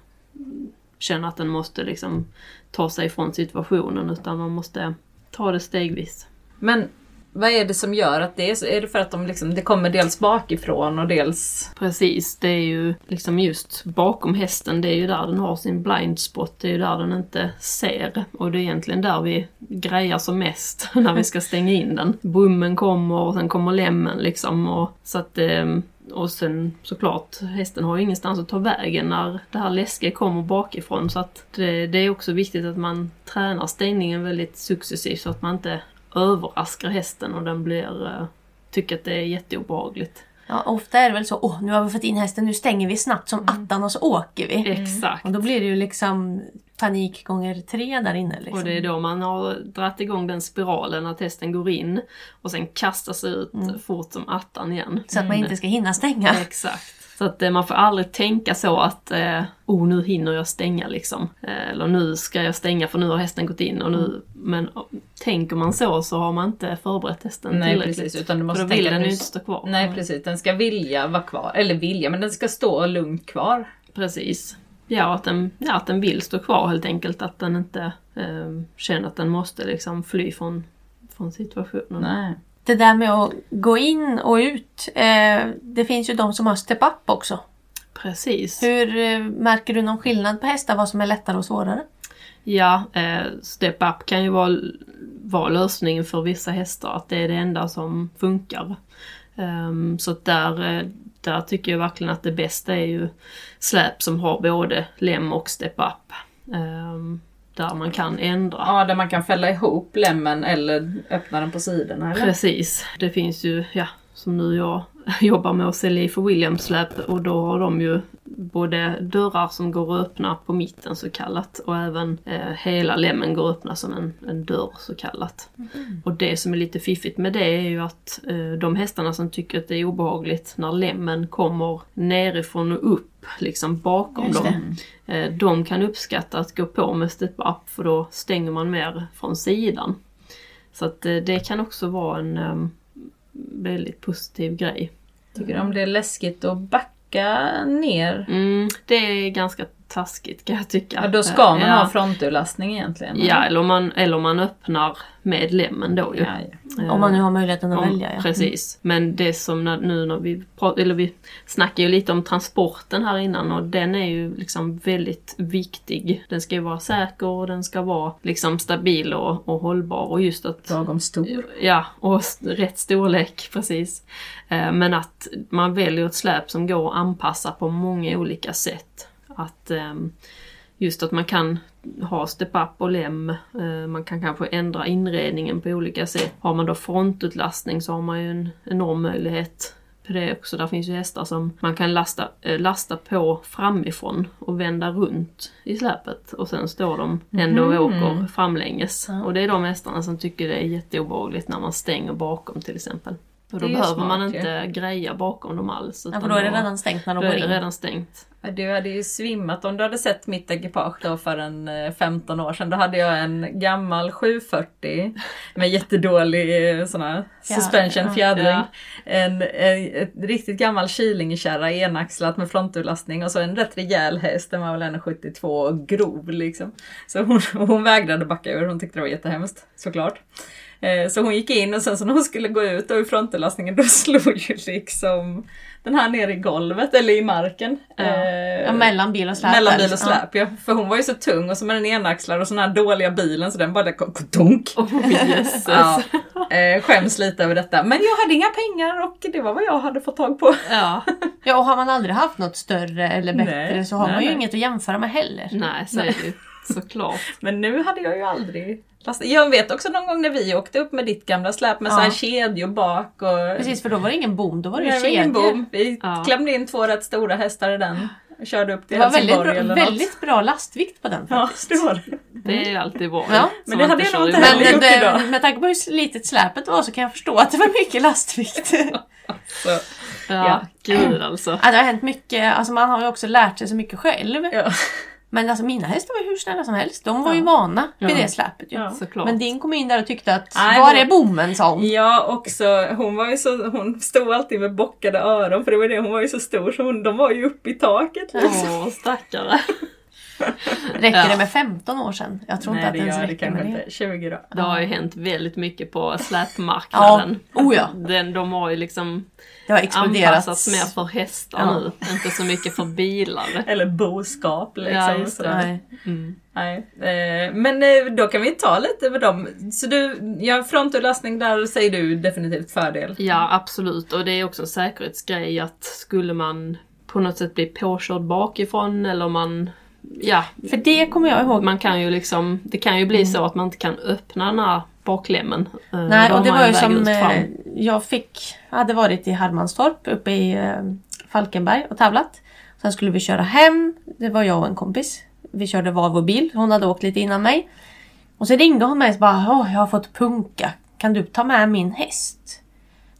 känner att den måste liksom ta sig ifrån situationen utan man måste ta det stegvis. Men vad är det som gör att det är så? Är det för att de liksom, det kommer dels bakifrån och dels... Precis, det är ju liksom just bakom hästen, det är ju där den har sin blind spot, det är ju där den inte ser. Och det är egentligen där vi grejar som mest (laughs) när vi ska stänga in den. Bommen kommer och sen kommer lämmen liksom. Och, så att, ehm, och sen såklart, hästen har ju ingenstans att ta vägen när det här läskiga kommer bakifrån. Så att det, det är också viktigt att man tränar stängningen väldigt successivt så att man inte överraskar hästen och den blir, eh, tycker att det är jätteobehagligt. Ja, ofta är det väl så, åh nu har vi fått in hästen, nu stänger vi snabbt som attan och så åker vi. Exakt. Och då blir det ju liksom panik gånger tre där inne. Liksom. Och det är då man har dragit igång den spiralen att hästen går in och sen kastas ut fort som attan igen. Så att man inte ska hinna stänga. Exakt. Så att eh, man får aldrig tänka så att eh, oh nu hinner jag stänga liksom. Eh, eller nu ska jag stänga för nu har hästen gått in och nu... Men oh, tänker man så så har man inte förberett hästen Nej tillräckligt. precis, utan du För måste då vill den ju inte stå kvar. Nej precis, den ska vilja vara kvar. Eller vilja, men den ska stå lugnt kvar. Precis. Ja, att den, ja, att den vill stå kvar helt enkelt. Att den inte eh, känner att den måste liksom fly från, från situationen. Nej. Det där med att gå in och ut. Eh, det finns ju de som har step-up också. Precis. Hur eh, märker du någon skillnad på hästar? Vad som är lättare och svårare? Ja, eh, step up kan ju vara, vara lösningen för vissa hästar. Att det är det enda som funkar. Ehm, så där, eh, där tycker jag verkligen att det bästa är ju släp som har både lem och step up. Där man kan ändra. Ja, där man kan fälla ihop lämmen eller öppna den på sidorna eller? Precis. Det finns ju, ja, som nu jag (laughs) jobbar med att sälja för Williams släp och då har de ju både dörrar som går att öppna på mitten så kallat och även eh, hela lämmen går att öppna som en, en dörr så kallat. Och det som är lite fiffigt med det är ju att eh, de hästarna som tycker att det är obehagligt när lämmen kommer nerifrån och upp, liksom bakom dem. Eh, de kan uppskatta att gå på med step up för då stänger man mer från sidan. Så att eh, det kan också vara en em, väldigt positiv grej. Tycker du om det är läskigt att backa ner? Mm, det är ganska taskigt kan jag tycka. Ja, då ska man ja. ha fronturlastning egentligen. Ja, eller om, man, eller om man öppnar med lämmen då ju. ja, ja. Om man nu har möjligheten att Om- välja. Ja. Precis. Men det som när, nu när vi pratar, eller vi snackade ju lite om transporten här innan och den är ju liksom väldigt viktig. Den ska ju vara säker och den ska vara liksom stabil och, och hållbar och just att Lagom stor. Ja, och rätt storlek (laughs) precis. Eh, Men att man väljer ett släp som går att anpassa på många olika sätt. Att ehm, just att man kan ha step-up och lem, eh, man kan kanske ändra inredningen på olika sätt. Har man då frontutlastning så har man ju en enorm möjlighet på det också. Där finns ju hästar som man kan lasta, eh, lasta på framifrån och vända runt i släpet och sen står de ändå och åker framlänges. Och det är de hästarna som tycker det är jätteobehagligt när man stänger bakom till exempel. Och då är ju behöver man smart ju. inte greja bakom dem alls. Ja, för då är det då- redan stängt när de då går är det in. redan stängt. Ja, Du hade ju svimmat om du hade sett mitt ekipage då för en eh, 15 år sedan. Då hade jag en gammal 740 med jättedålig eh, sån här suspension fjädring. ja. En, en, ett riktigt gammal Kilingekärra enaxlat med fronturlastning och så en rätt rejäl häst. Den var väl 1,72 och grov liksom. Så hon, (laughs) hon vägrade backa ur, hon tyckte det var jättehemskt såklart. Eh, Så hon gick in och sen så när hon skulle gå ut då i fronturlastningen då (laughs) slog ju liksom den här ner i golvet eller i marken. Ja. Eh, Ja, mellan bil och släp. mellan bil och släp ja. För hon var ju så tung och så med den enaxlad och sån här dåliga bilen så den bara dunk. Oh, (laughs) jösses. Ja, eh, skäms lite över detta. Men jag hade inga pengar och det var vad jag hade fått tag på. Ja, Ja, och har man aldrig haft något större eller bättre Nej, så har nej, man ju nej. inget att jämföra med heller. nej så är det ju såklart. (laughs) Men nu hade jag ju aldrig lastat. Jag vet också någon gång när vi åkte upp med ditt gamla släp med Ja. så här kedjor bak och... Precis, för då var det ingen bom, då var det ju var ingen kedjor. bom. Vi Ja. klämde in två rätt stora hästar i den. och Körde upp till Det var väldigt Helsingborg bra, eller något. väldigt bra lastvikt på den Ja, faktiskt. det var det. Det är ju alltid bra. Ja, men Så det hade jag nog inte heller gjort det, idag. med tanke på hur litet släpet var så kan jag förstå att det var mycket lastvikt. (laughs) Så, Ja, gud alltså. Ja, det har hänt mycket, alltså man har ju också lärt sig så mycket själv. ja. Men alltså mina hästar var hur snälla som helst. De var ju vana vid Ja. det släpet ju. Ja. Såklart. Men din kom in där och tyckte att Nej, var hon- är bommen sa hon. Ja, också hon var ju så, hon stod alltid med bockade öron för det var det, hon var ju så stor så hon, de var ju uppe i taket. Liksom. Åh, stackare. (laughs) Räcker Ja. det med 15 år sedan? Jag tror Nej inte det att det ens gör det räcker kanske med det. inte. 20 då. Det har ju hänt väldigt mycket på släpmarknaden. Ja, oh ja. Den, de har ju liksom Det har exploderat. anpassats mer för hästar Ja. nu, inte så mycket för bilar. (laughs) Eller boskap liksom. Ja, just det. sådär. Nej. Mm. Nej. Eh, men eh, då kan vi ta lite med dem. Så du, ja frontutlastning där säger du definitivt fördel. Ja, absolut. Och det är också en säkerhetsgrej att skulle man på något sätt bli påkörd bakifrån eller man... Ja, För det kommer jag ihåg. man kan ju liksom... Det kan ju bli så att man inte kan öppna den här baklämmen. Eh, Nej, och det var ju som eh, jag fick, hade varit i Harmanstorp uppe i eh, Falkenberg och tävlat. Sen skulle vi köra hem. Det var jag och en kompis. Vi körde Volvo-bil. Hon hade åkt lite innan mig. Och så ringde hon mig och bara Åh, jag har fått punka. Kan du ta med min häst?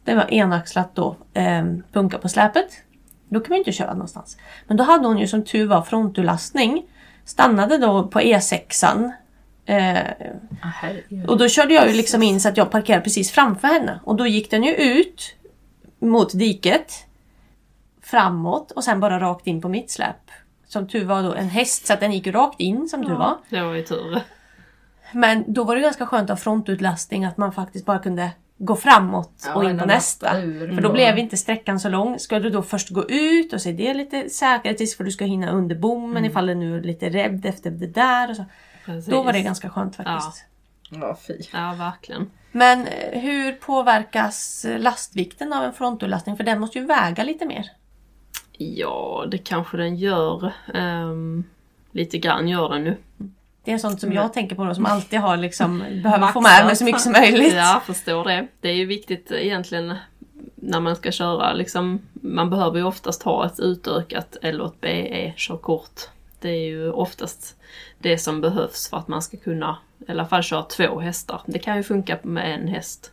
Det var enaxlat då. Eh, punka på släpet. Då kan ju inte köra någonstans. Men då hade hon ju som tur var frontulastning. Stannade då på E6an. Eh, och då körde jag ju liksom in så att jag parkerade precis framför henne. Och då gick den ju ut mot diket. Framåt och sen bara rakt in på mitt släp. Som tur var då en häst så att den gick rakt in som tur var. Det var ju tur. Men då var det ganska skönt att ha frontutlastning att man faktiskt bara kunde gå framåt Ja, och in på nästa. För då blev inte sträckan så lång. Ska du då först gå ut och det är lite säkerhetsrisk för du ska hinna under bommen ifall det nu är lite rädd efter det där. Och så. Precis. Då var det ganska skönt faktiskt. Ja, fy. Ja, verkligen. Men eh, hur påverkas lastvikten av en frontutlastning? För den måste ju väga lite mer. Ja, det kanske den gör. Ehm, lite grann gör den nu. Det är sånt som jag tänker på då, som alltid har liksom, (laughs) behöver få med mig så mycket som möjligt. Ja, förstår det. Det är ju viktigt egentligen när man ska köra liksom, man behöver ju oftast ha ett utökat eller ett BE-körkort. Det är ju oftast det som behövs för att man ska kunna i alla fall köra två hästar. Det kan ju funka med en häst.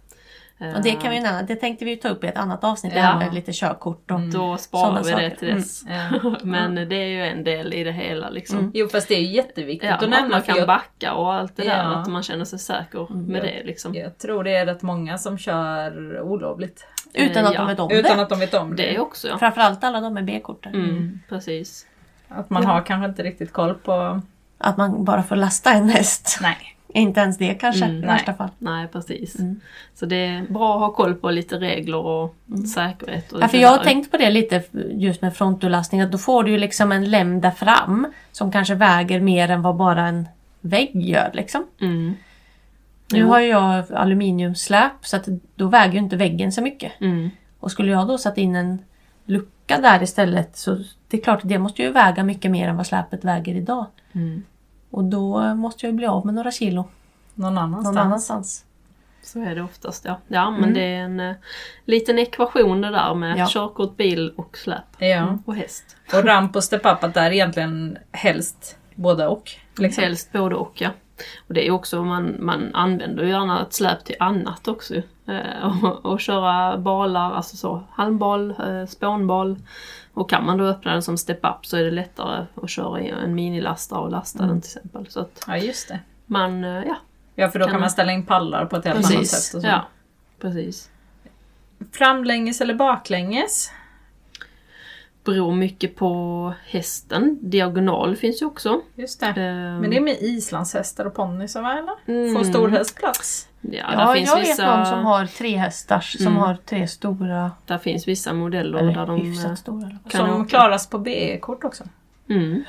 Och det kan vi nämna, det tänkte vi ta upp i ett annat avsnitt, det Ja. här med lite körkort och Då sparar vi det saker. till dess. Ja. (laughs) Men det är ju en del i det hela liksom. Jo fast det är ju jätteviktigt Ja, att att nämna. man för kan jag, backa och allt det där, Ja. att man känner sig säker med det liksom. jag tror det är rätt många som kör olovligt. utan att Ja. de vet om Utan det. att de vet om det. Det också ja. Framförallt alla de med B-kort. Mm, precis. Att man har kanske inte riktigt koll på... Att man bara får lasta en häst. Nej. (laughs) Inte ens det kanske Mm, i nej. värsta fall. Nej precis. Mm. Så det är bra att ha koll på lite regler och säkerhet. Och Ja, för jag har tänkt på det lite just med frontutlastning att då får du ju liksom en lem där fram som kanske väger mer än vad bara en vägg gör liksom. Mm, Nu har jag aluminiumsläp så att då väger inte väggen så mycket. mm, Och skulle jag då satt in en lucka där istället så det är klart det måste ju väga mycket mer än vad släpet väger idag. mm. Och då måste jag ju bli av med några kilo Någon annanstans. någon annanstans. Så är det oftast ja. Ja men Mm. det är en eh, liten ekvation det där med Ja. körkort, bil och släp. Ja. Och häst. Och ramp och step-up att där egentligen helst både och. Liksom. Helst både och ja. Och det är också, man, man använder gärna ett släp till annat också. Eh, och, och köra balar, alltså så halmbal, eh, spånbal. Och kan man då öppna den som step-up så är det lättare att köra en minilastare och lasta den till exempel. Så att Ja just det. man, eh, ja Ja för då Kan man- man ställa in pallar på ett helt annat precis. sätt. Och så. Ja, precis. Framlänges eller baklänges? Beror mycket på hästen. Diagonal finns ju också. Just det. Ehm, Men det är med islandshästar och ponnyer va eller? Mm. Får stor häst plats? ja, Ja, där, finns jag vet vissa, någon som har tre hästars som Mm. har tre stora, där finns vissa modeller eller där de... eh, stora. Kan som åka. klaras på BE-kort också. Mm.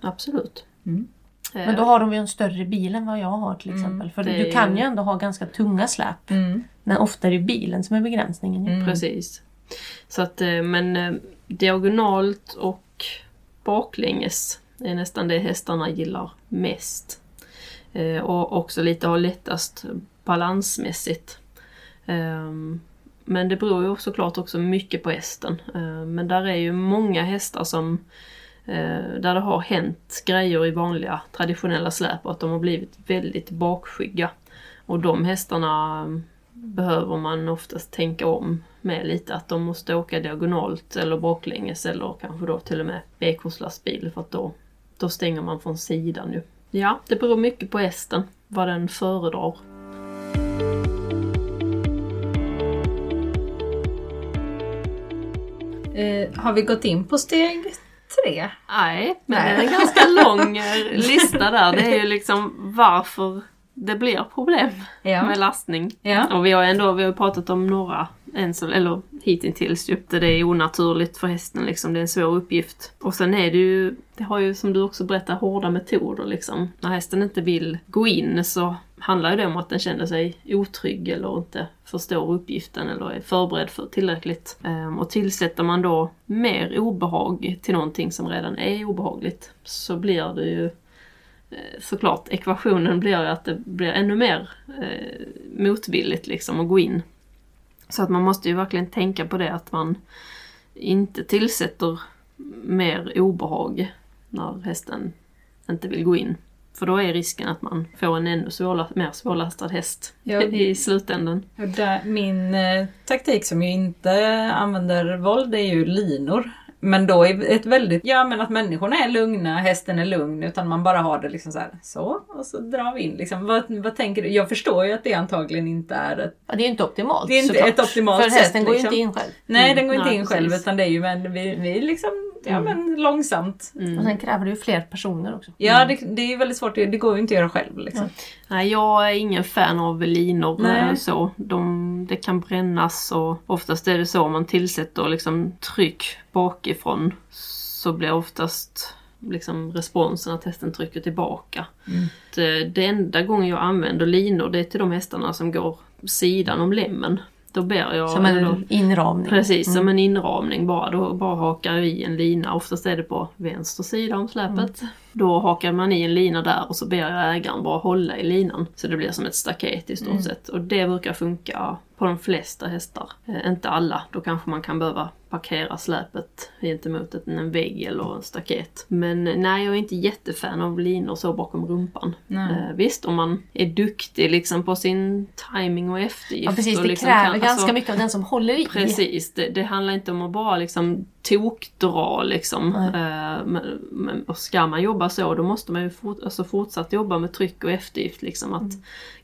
Absolut. Mm. Eh, Men då har de ju en större bil än vad jag har till Mm, exempel. För du kan ju- ju ändå ha ganska tunga släp. Mm. Men ofta är det bilen som är begränsningen. Mm. Precis. Så att, eh, men eh, diagonalt och baklänges är nästan det hästarna gillar mest. Eh, och också lite har lättast balansmässigt. Ehm, men det beror ju såklart också mycket på hästen. Men där är ju många hästar som där det har hänt grejer i vanliga traditionella släp och att de har blivit väldigt bakskygga. Och de hästarna behöver man oftast tänka om med lite att de måste åka diagonalt eller baklänges eller kanske då till och med B-kurslastbil för att då, då stänger man från sidan ju. Ja, det beror mycket på hästen, vad den föredrar. Eh, har vi gått in på steg tre? Nej, men Nej. det är en ganska lång eh, (laughs) lista där. Det är ju liksom varför det blir problem Ja. med lastning. Ja. Och vi har ändå vi har pratat om några, än så, eller hittills ju, det är onaturligt för hästen liksom. Det är en svår uppgift. Och sen är det ju, det har ju som du också berättar, hårda metoder liksom. När hästen inte vill gå in så handlar det om att den känner sig otrygg eller inte förstår uppgiften eller är förberedd för tillräckligt. Ehm, Och tillsätter man då mer obehag till någonting som redan är obehagligt så blir det ju såklart ekvationen blir att det blir ännu mer eh, motvilligt liksom att gå in. Så att man måste ju verkligen tänka på det att man inte tillsätter mer obehag när hästen inte vill gå in. För då är risken att man får en ännu svårla, mer svårlastad häst Ja. (laughs) i slutändan. Där, min eh, taktik som ju inte använder våld är ju linor. Men då är ett väldigt, ja men att människorna är lugna, hästen är lugn, utan man bara har det liksom så här, så, och så drar vi in liksom. Vad, vad tänker du? Jag förstår ju att det antagligen inte är ett, Ja, det är ju inte optimalt Det är inte såklart. ett optimalt För sätt, hästen går ju liksom. inte in själv. nej den går inte nej, in själv precis. utan det är ju, men vi, vi liksom, ja Mm. men långsamt. Och sen kräver det ju fler personer också. Ja det, det är ju väldigt svårt, det det går ju inte att göra själv liksom. Nej, jag är ingen fan av linor. Nej. eh, Så. De, det kan brännas och oftast är det så om man tillsätter liksom tryck bakifrån så blir oftast liksom responsen att hästen trycker tillbaka. Det, det enda gången jag använder linor det är till de hästarna som går sidan om lämmen. Då ber jag... Som eller då- en inramning. Precis, som en inramning bara. Då bara hakar jag i en lina. Oftast är det på vänster sida om släpet. Då hakar man i en lina där och så ber jag ägaren bara hålla i linan. Så det blir som ett staket i stort sett. Och det brukar funka på de flesta hästar. Eh, inte alla. Då kanske man kan behöva parkera släpet gentemot en vägg eller en staket. Men eh, nej, jag är inte jättefan av linor så bakom rumpan. Eh, visst, om man är duktig liksom på sin timing och eftergift. Ja precis, det liksom kräver kan- ganska alltså- mycket av den som håller i. Precis, det, det handlar inte om att bara liksom tokdra liksom. Eh, men, men, och ska man jobba så då måste man ju fort, alltså fortsatt jobba med tryck och eftergift liksom. Att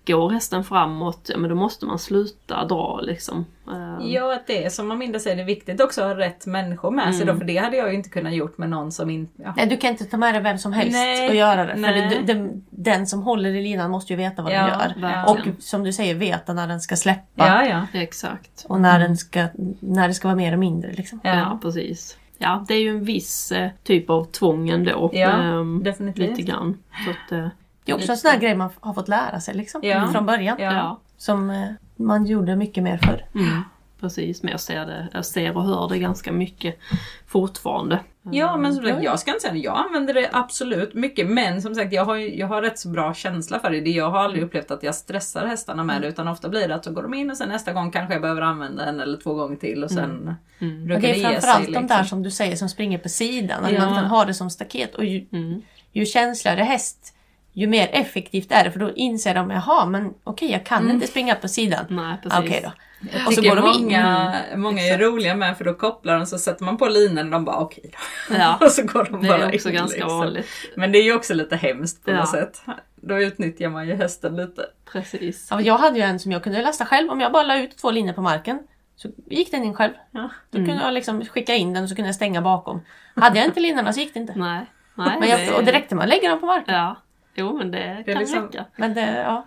Går hästen framåt, ja men då måste man sluta dra liksom. Eh, Ja, att det är som Aminda säger, det är viktigt också att ha rätt människor med sig Mm. då, för det hade jag ju inte kunnat gjort med någon som inte... Ja. Nej, du kan inte ta med dig vem som helst Nej, och göra det. För nej. det, det, den som håller i linan måste ju veta vad Ja, den gör. verkligen. Och som du säger, veta när den ska släppa. Ja, ja. Exakt. Och när, den ska, när det ska vara mer och mindre. Liksom. Ja. Ja, precis. Ja, det är ju en viss eh, typ av tvång ändå. Ja, Ehm, definitivt. Lite grann. Så att, eh, Det är också en sån här grej man har fått lära sig liksom, Ja. från början. Ja. Som eh, man gjorde mycket mer förr. Mm, precis, men jag ser, det, jag ser och hör det ganska mycket fortfarande. Ja men som sagt, jag ska inte säga det. Jag använder det absolut mycket. Men som sagt, jag har, jag har rätt så bra känsla för det. Jag har aldrig upplevt att jag stressar hästarna med det. Utan ofta blir det att så går de in och sen nästa gång kanske jag behöver använda en eller två gånger till. Och sen Mm. Och brukar det är framförallt de Liksom. där som du säger som springer på sidan. Att Ja. man kan ha det som staket. Och ju, Mm. ju känsligare häst, ju mer effektivt är det. För då inser de, jaha men okej jag kan inte springa på sidan. Nej, precis. Okej då. Jag Och så går de in. många, många är roliga med för då kopplar de så sätter man på linan och de bara okej då. Ja, (laughs) och så går de det bara är också in, ganska liksom. vanligt. Men det är ju också lite hemskt på Ja. något sätt. Då utnyttjar man ju hästen lite. Precis. Ja, jag hade ju en som jag kunde lasta själv. Om jag bara la ut två linjer på marken så gick den in själv. Ja. Då kunde jag liksom skicka in den och så kunde jag stänga bakom. Hade jag inte linorna så gick det inte. Nej. Nej Men jag, och det räckte att lägga dem på marken. Ja. Jo, men det, Det kan liksom- räcka. Men det, ja.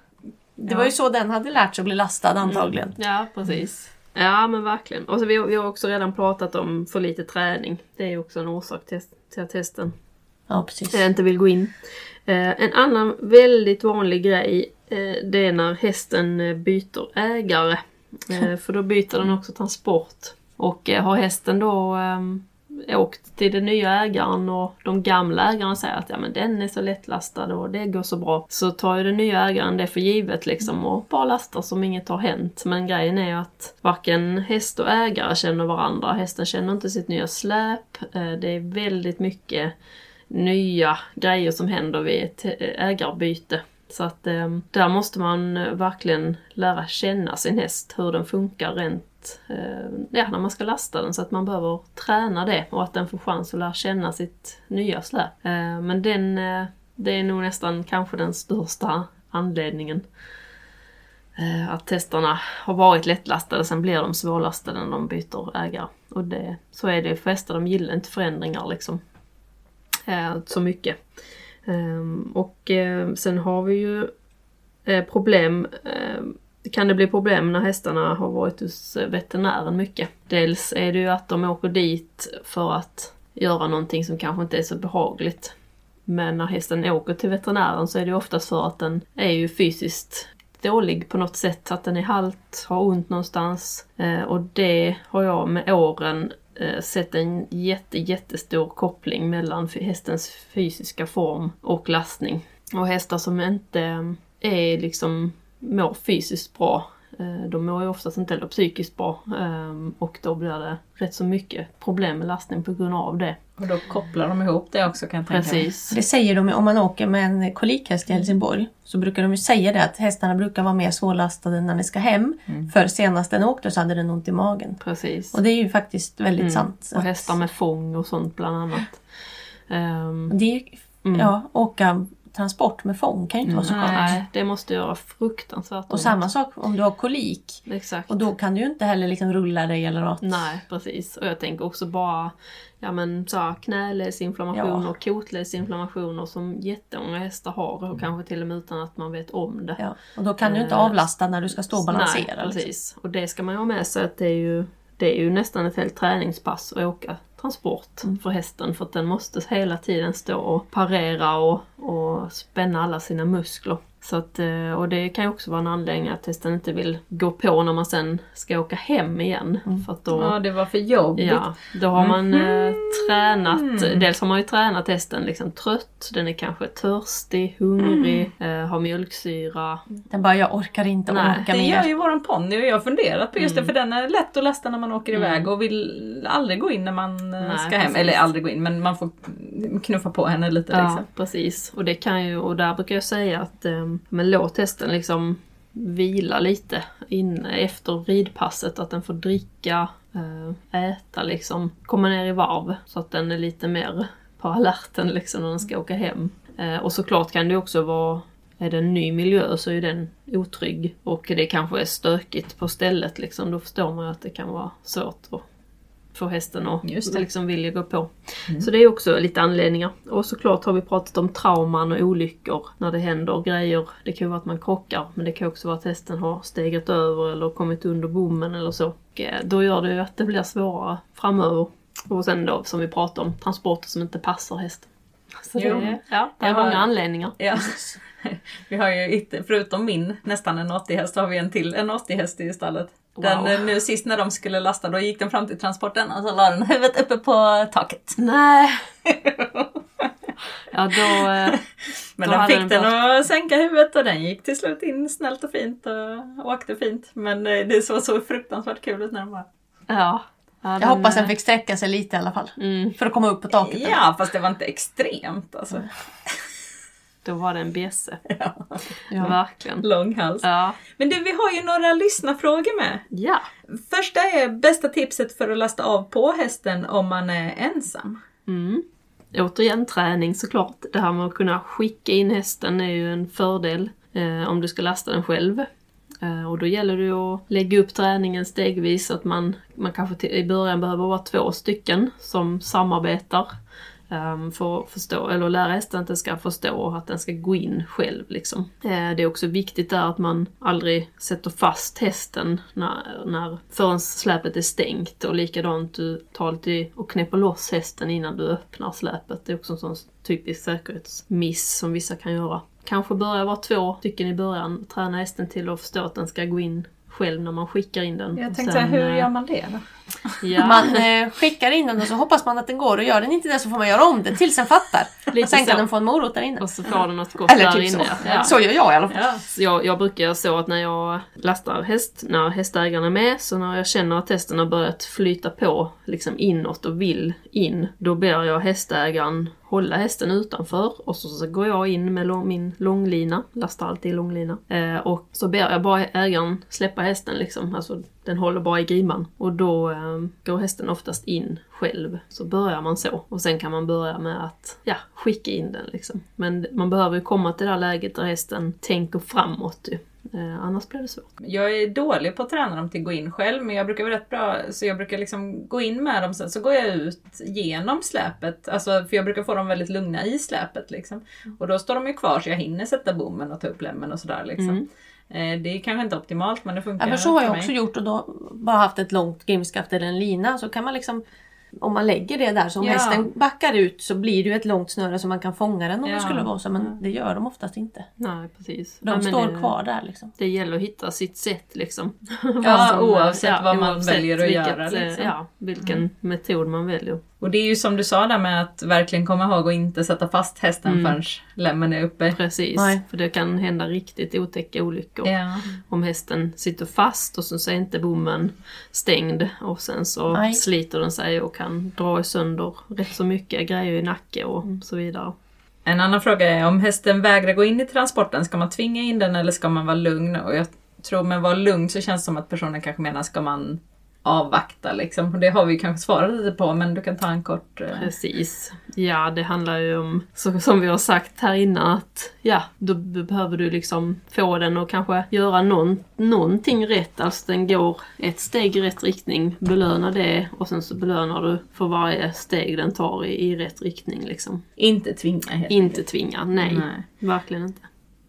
det Ja. var ju så den hade lärt sig att bli lastad antagligen. Ja, precis. Ja, men verkligen. Och så vi, vi har också redan pratat om för lite träning. Det är ju också en orsak till, till att hästen Ja, precis. eh, inte vill gå in. Eh, en annan väldigt vanlig grej eh, det är när hästen byter ägare. Eh, (laughs) för då byter den också transport. Och har hästen då eh, åkt till den nya ägaren och de gamla ägarna säger att ja, men den är så lättlastad och det går så bra. Så tar ju den nya ägaren det för givet liksom och bara lastar som inget har hänt. Men grejen är ju att varken häst och ägare känner varandra. Hästen känner inte sitt nya släp. Eh, det är väldigt mycket nya grejer som händer vid ett eh, ägarbyte. Så att ehm, där måste man verkligen lära känna sin häst, hur den funkar rent Eh, ja, när man ska lasta den. Så att man behöver träna det och att den får chans att lära känna sitt nya släp. Eh, men den, eh, det är nog nästan kanske den största anledningen. Att testarna har varit lättlastade, sen blir de svårlastade när de byter ägare. Och det, så är det för hästar, de gillar inte förändringar liksom så mycket. Och sen har vi ju problem, kan det bli problem när hästarna har varit hos eh, veterinären mycket. Dels är det ju att de åker dit för att göra någonting som kanske inte är så behagligt. Men när hästen åker till veterinären så är det ju oftast för att den är ju fysiskt dålig på något sätt, att den är halt, har ont någonstans. Eh, och det har jag med åren eh, sett en jätte, jättestor koppling mellan hästens fysiska form och lastning. Och hästar som inte eh, är liksom mår fysiskt bra Eh, De mår ju oftast inte heller psykiskt bra ehm, och då blir det rätt så mycket problem med lastning på grund av det. Och då kopplar de ihop det också kan jag tänka mig. Precis. Det säger de om man åker med en kolikhäst i Helsingborg. Så brukar de ju säga det att hästarna brukar vara mer svårlastade när ni ska hem. För senast den åkte så hade den ont i magen. Precis. Och det är ju faktiskt väldigt Mm. sant. Och hästar med fång och sånt bland annat. Ehm, Det är ju, Mm. ja, åka transport med fång kan ju inte vara så skönt. nej, det måste göra fruktansvärt Och samma sak om du har kolik. Exakt. Och då kan du ju inte heller liksom rulla dig eller något. Nej, precis. Och jag tänker också bara ja, men, så här, knäledsinflammationer Ja. och kotledsinflammationer som jättemånga hästar har och kanske till och med utan att man vet om det. Ja, och då kan du inte Eh, avlasta när du ska stå och balansera. Nej, liksom. precis. Och det ska man ju ha med sig att det är ju, det är ju nästan ett helt träningspass att åka transport Mm. för hästen för att den måste hela tiden stå och parera och, och spänna alla sina muskler. Så att, eh, och det kan ju också vara en anledning att hästen inte vill gå på när man sen ska åka hem igen. Mm. För att då, Ja, det var för jobbigt. Ja, då har man eh, Mhm. tränat, dels har man ju tränat hästen liksom trött, den är kanske törstig, hungrig, Mm. eh, har mjölksyra. Den bara, jag orkar inte Nej, orka Det mer. gör ju våran ponny och jag har funderat på just det Mm. för den är lätt att lasta när man åker iväg och vill aldrig gå in när man eh, Nej, ska hem. precis. Eller aldrig gå in men man får knuffa på henne lite Ja, liksom. precis. Och det kan ju, och där brukar jag säga att eh, men låt hästen liksom vila lite in, efter ridpasset, att den får dricka, eh, äta liksom, komma ner i varv så att den är lite mer på alerten liksom när den ska åka hem. Eh, och såklart kan det också vara är det en ny miljö så är den otrygg och det kanske är stökigt på stället liksom. Då förstår man ju att det kan vara svårt att få hästen att liksom vilja gå på. Så det är också lite anledningar. Och såklart har vi pratat om trauman och olyckor när det händer grejer. Det kan ju vara att man krockar men det kan också vara att hästen har stegat över eller kommit under bommen eller så. Och eh, då gör det ju att det blir svårare framöver. Och sen då som vi pratade om, transporter som inte passar hästen. Så Jo. det, ja, det är Jag har- många anledningar. Ja. (laughs) Vi har ju förutom min nästan en 80-häst, har vi en till en 80-häst i stallet. Den, Wow. eh, nu sist när de skulle lasta, då gick den fram till transporten och så la den huvudet uppe på taket. Nej! (laughs) ja då... Eh, Men Då den hade fick den den, att sänka huvudet och den gick till slut in snällt och fint och åkte fint. Men eh, det såg så fruktansvärt kul ut när den var... ja. ja Jag hoppas den fick sträcka sig lite i alla fall. Mm, För att komma upp på taket. Ja, fast det var inte extremt alltså. Då var det en bjässe. (laughs) Ja. Ja. Verkligen. Lång hals. Ja. Men du, vi har ju några lyssnarfrågor med. Ja. Första är bästa tipset för att lasta av på hästen om man är ensam. Mm. Återigen träning såklart. Det här med att kunna skicka in hästen är ju en fördel eh, om du ska lasta den själv. Eh, och då gäller det att lägga upp träningen stegvis så att man, man kanske till, i början behöver vara två stycken som samarbetar. Um, för att förstå, eller lära hästen att den ska förstå att den ska gå in själv liksom. Eh, det är också viktigt där att man aldrig sätter fast hästen när, när, förrän släpet är stängt och likadant du tar lite och knäpper loss hästen innan du öppnar släpet. Det är också en sån typisk säkerhetsmiss som vissa kan göra. Kanske börja vara två stycken i början, träna hästen till att förstå att den ska gå in själv när man skickar in den. Jag tänkte sen, säga, hur eh, gör man det då? Ja, Man eh, skickar in den och så hoppas man att den går och gör den inte det så får man göra om den tills den fattar. Lite sen kan så. den få en morot där inne. och så får den något gott Eller där typ så. inne. Ja. Så gör jag i alla fall. Ja. Så jag, jag brukar så att när jag lastar häst, när hästägaren är med, så när jag känner att hästen har börjat flyta på liksom inåt och vill in, då ber jag hästägaren hålla hästen utanför och så, så går jag in med lång, min långlina, lastar alltid långlina, eh, och så ber jag bara ägaren släppa hästen liksom, alltså den håller bara i griman. Och då eh, går hästen oftast in själv. Så börjar man så. Och sen kan man börja med att ja, skicka in den liksom. Men man behöver ju komma till det här läget där hästen tänker framåt ju. Eh, annars blir det svårt. Jag är dålig på att träna dem till att gå in själv men jag brukar vara rätt bra så jag brukar liksom gå in med dem sen så går jag ut genom släpet. Alltså, för jag brukar få dem väldigt lugna i släpet liksom. Och då står de ju kvar så jag hinner sätta bommen och ta upp lämmen och sådär liksom. Mm. Eh, Det är kanske inte optimalt men det funkar Ja, men så har för jag mig. också gjort och då bara haft ett långt grimskaft eller en lina så kan man liksom om man lägger det där så om Ja. hästen backar ut så blir det ju ett långt snöre så man kan fånga den om Ja. det skulle vara så men det gör de oftast inte. Nej, precis. De Ja, står det, kvar där liksom. Det gäller att hitta sitt sätt liksom. Ja, (laughs) oavsett vad man oavsett väljer att vilket, göra, eh, liksom. Ja, vilken metod man väljer. Och det är ju som du sa där med att verkligen komma ihåg att inte sätta fast hästen Mm. förrän lämmen är uppe. Precis, Nej. för det kan hända riktigt otäcka olyckor. Ja. Om hästen sitter fast och så är inte bommen stängd och sen så Nej. sliter den sig och kan dra sönder rätt så mycket grejer i nacke och så vidare. En annan fråga är om hästen vägrar gå in i transporten, ska man tvinga in den eller ska man vara lugn? Och jag tror med vara lugn så känns det som att personen kanske menar ska man avvakta liksom. Och det har vi kanske svarat lite på men du kan ta en kort... eh, Precis. Ja, det handlar ju om, så, som vi har sagt här innan, att ja, då be- behöver du liksom få den att kanske göra någon, någonting rätt. Alltså den går ett steg i rätt riktning, belöna det och sen så belönar du för varje steg den tar i, i rätt riktning liksom. Inte tvinga helt Inte tvinga, nej, Nej. Verkligen inte.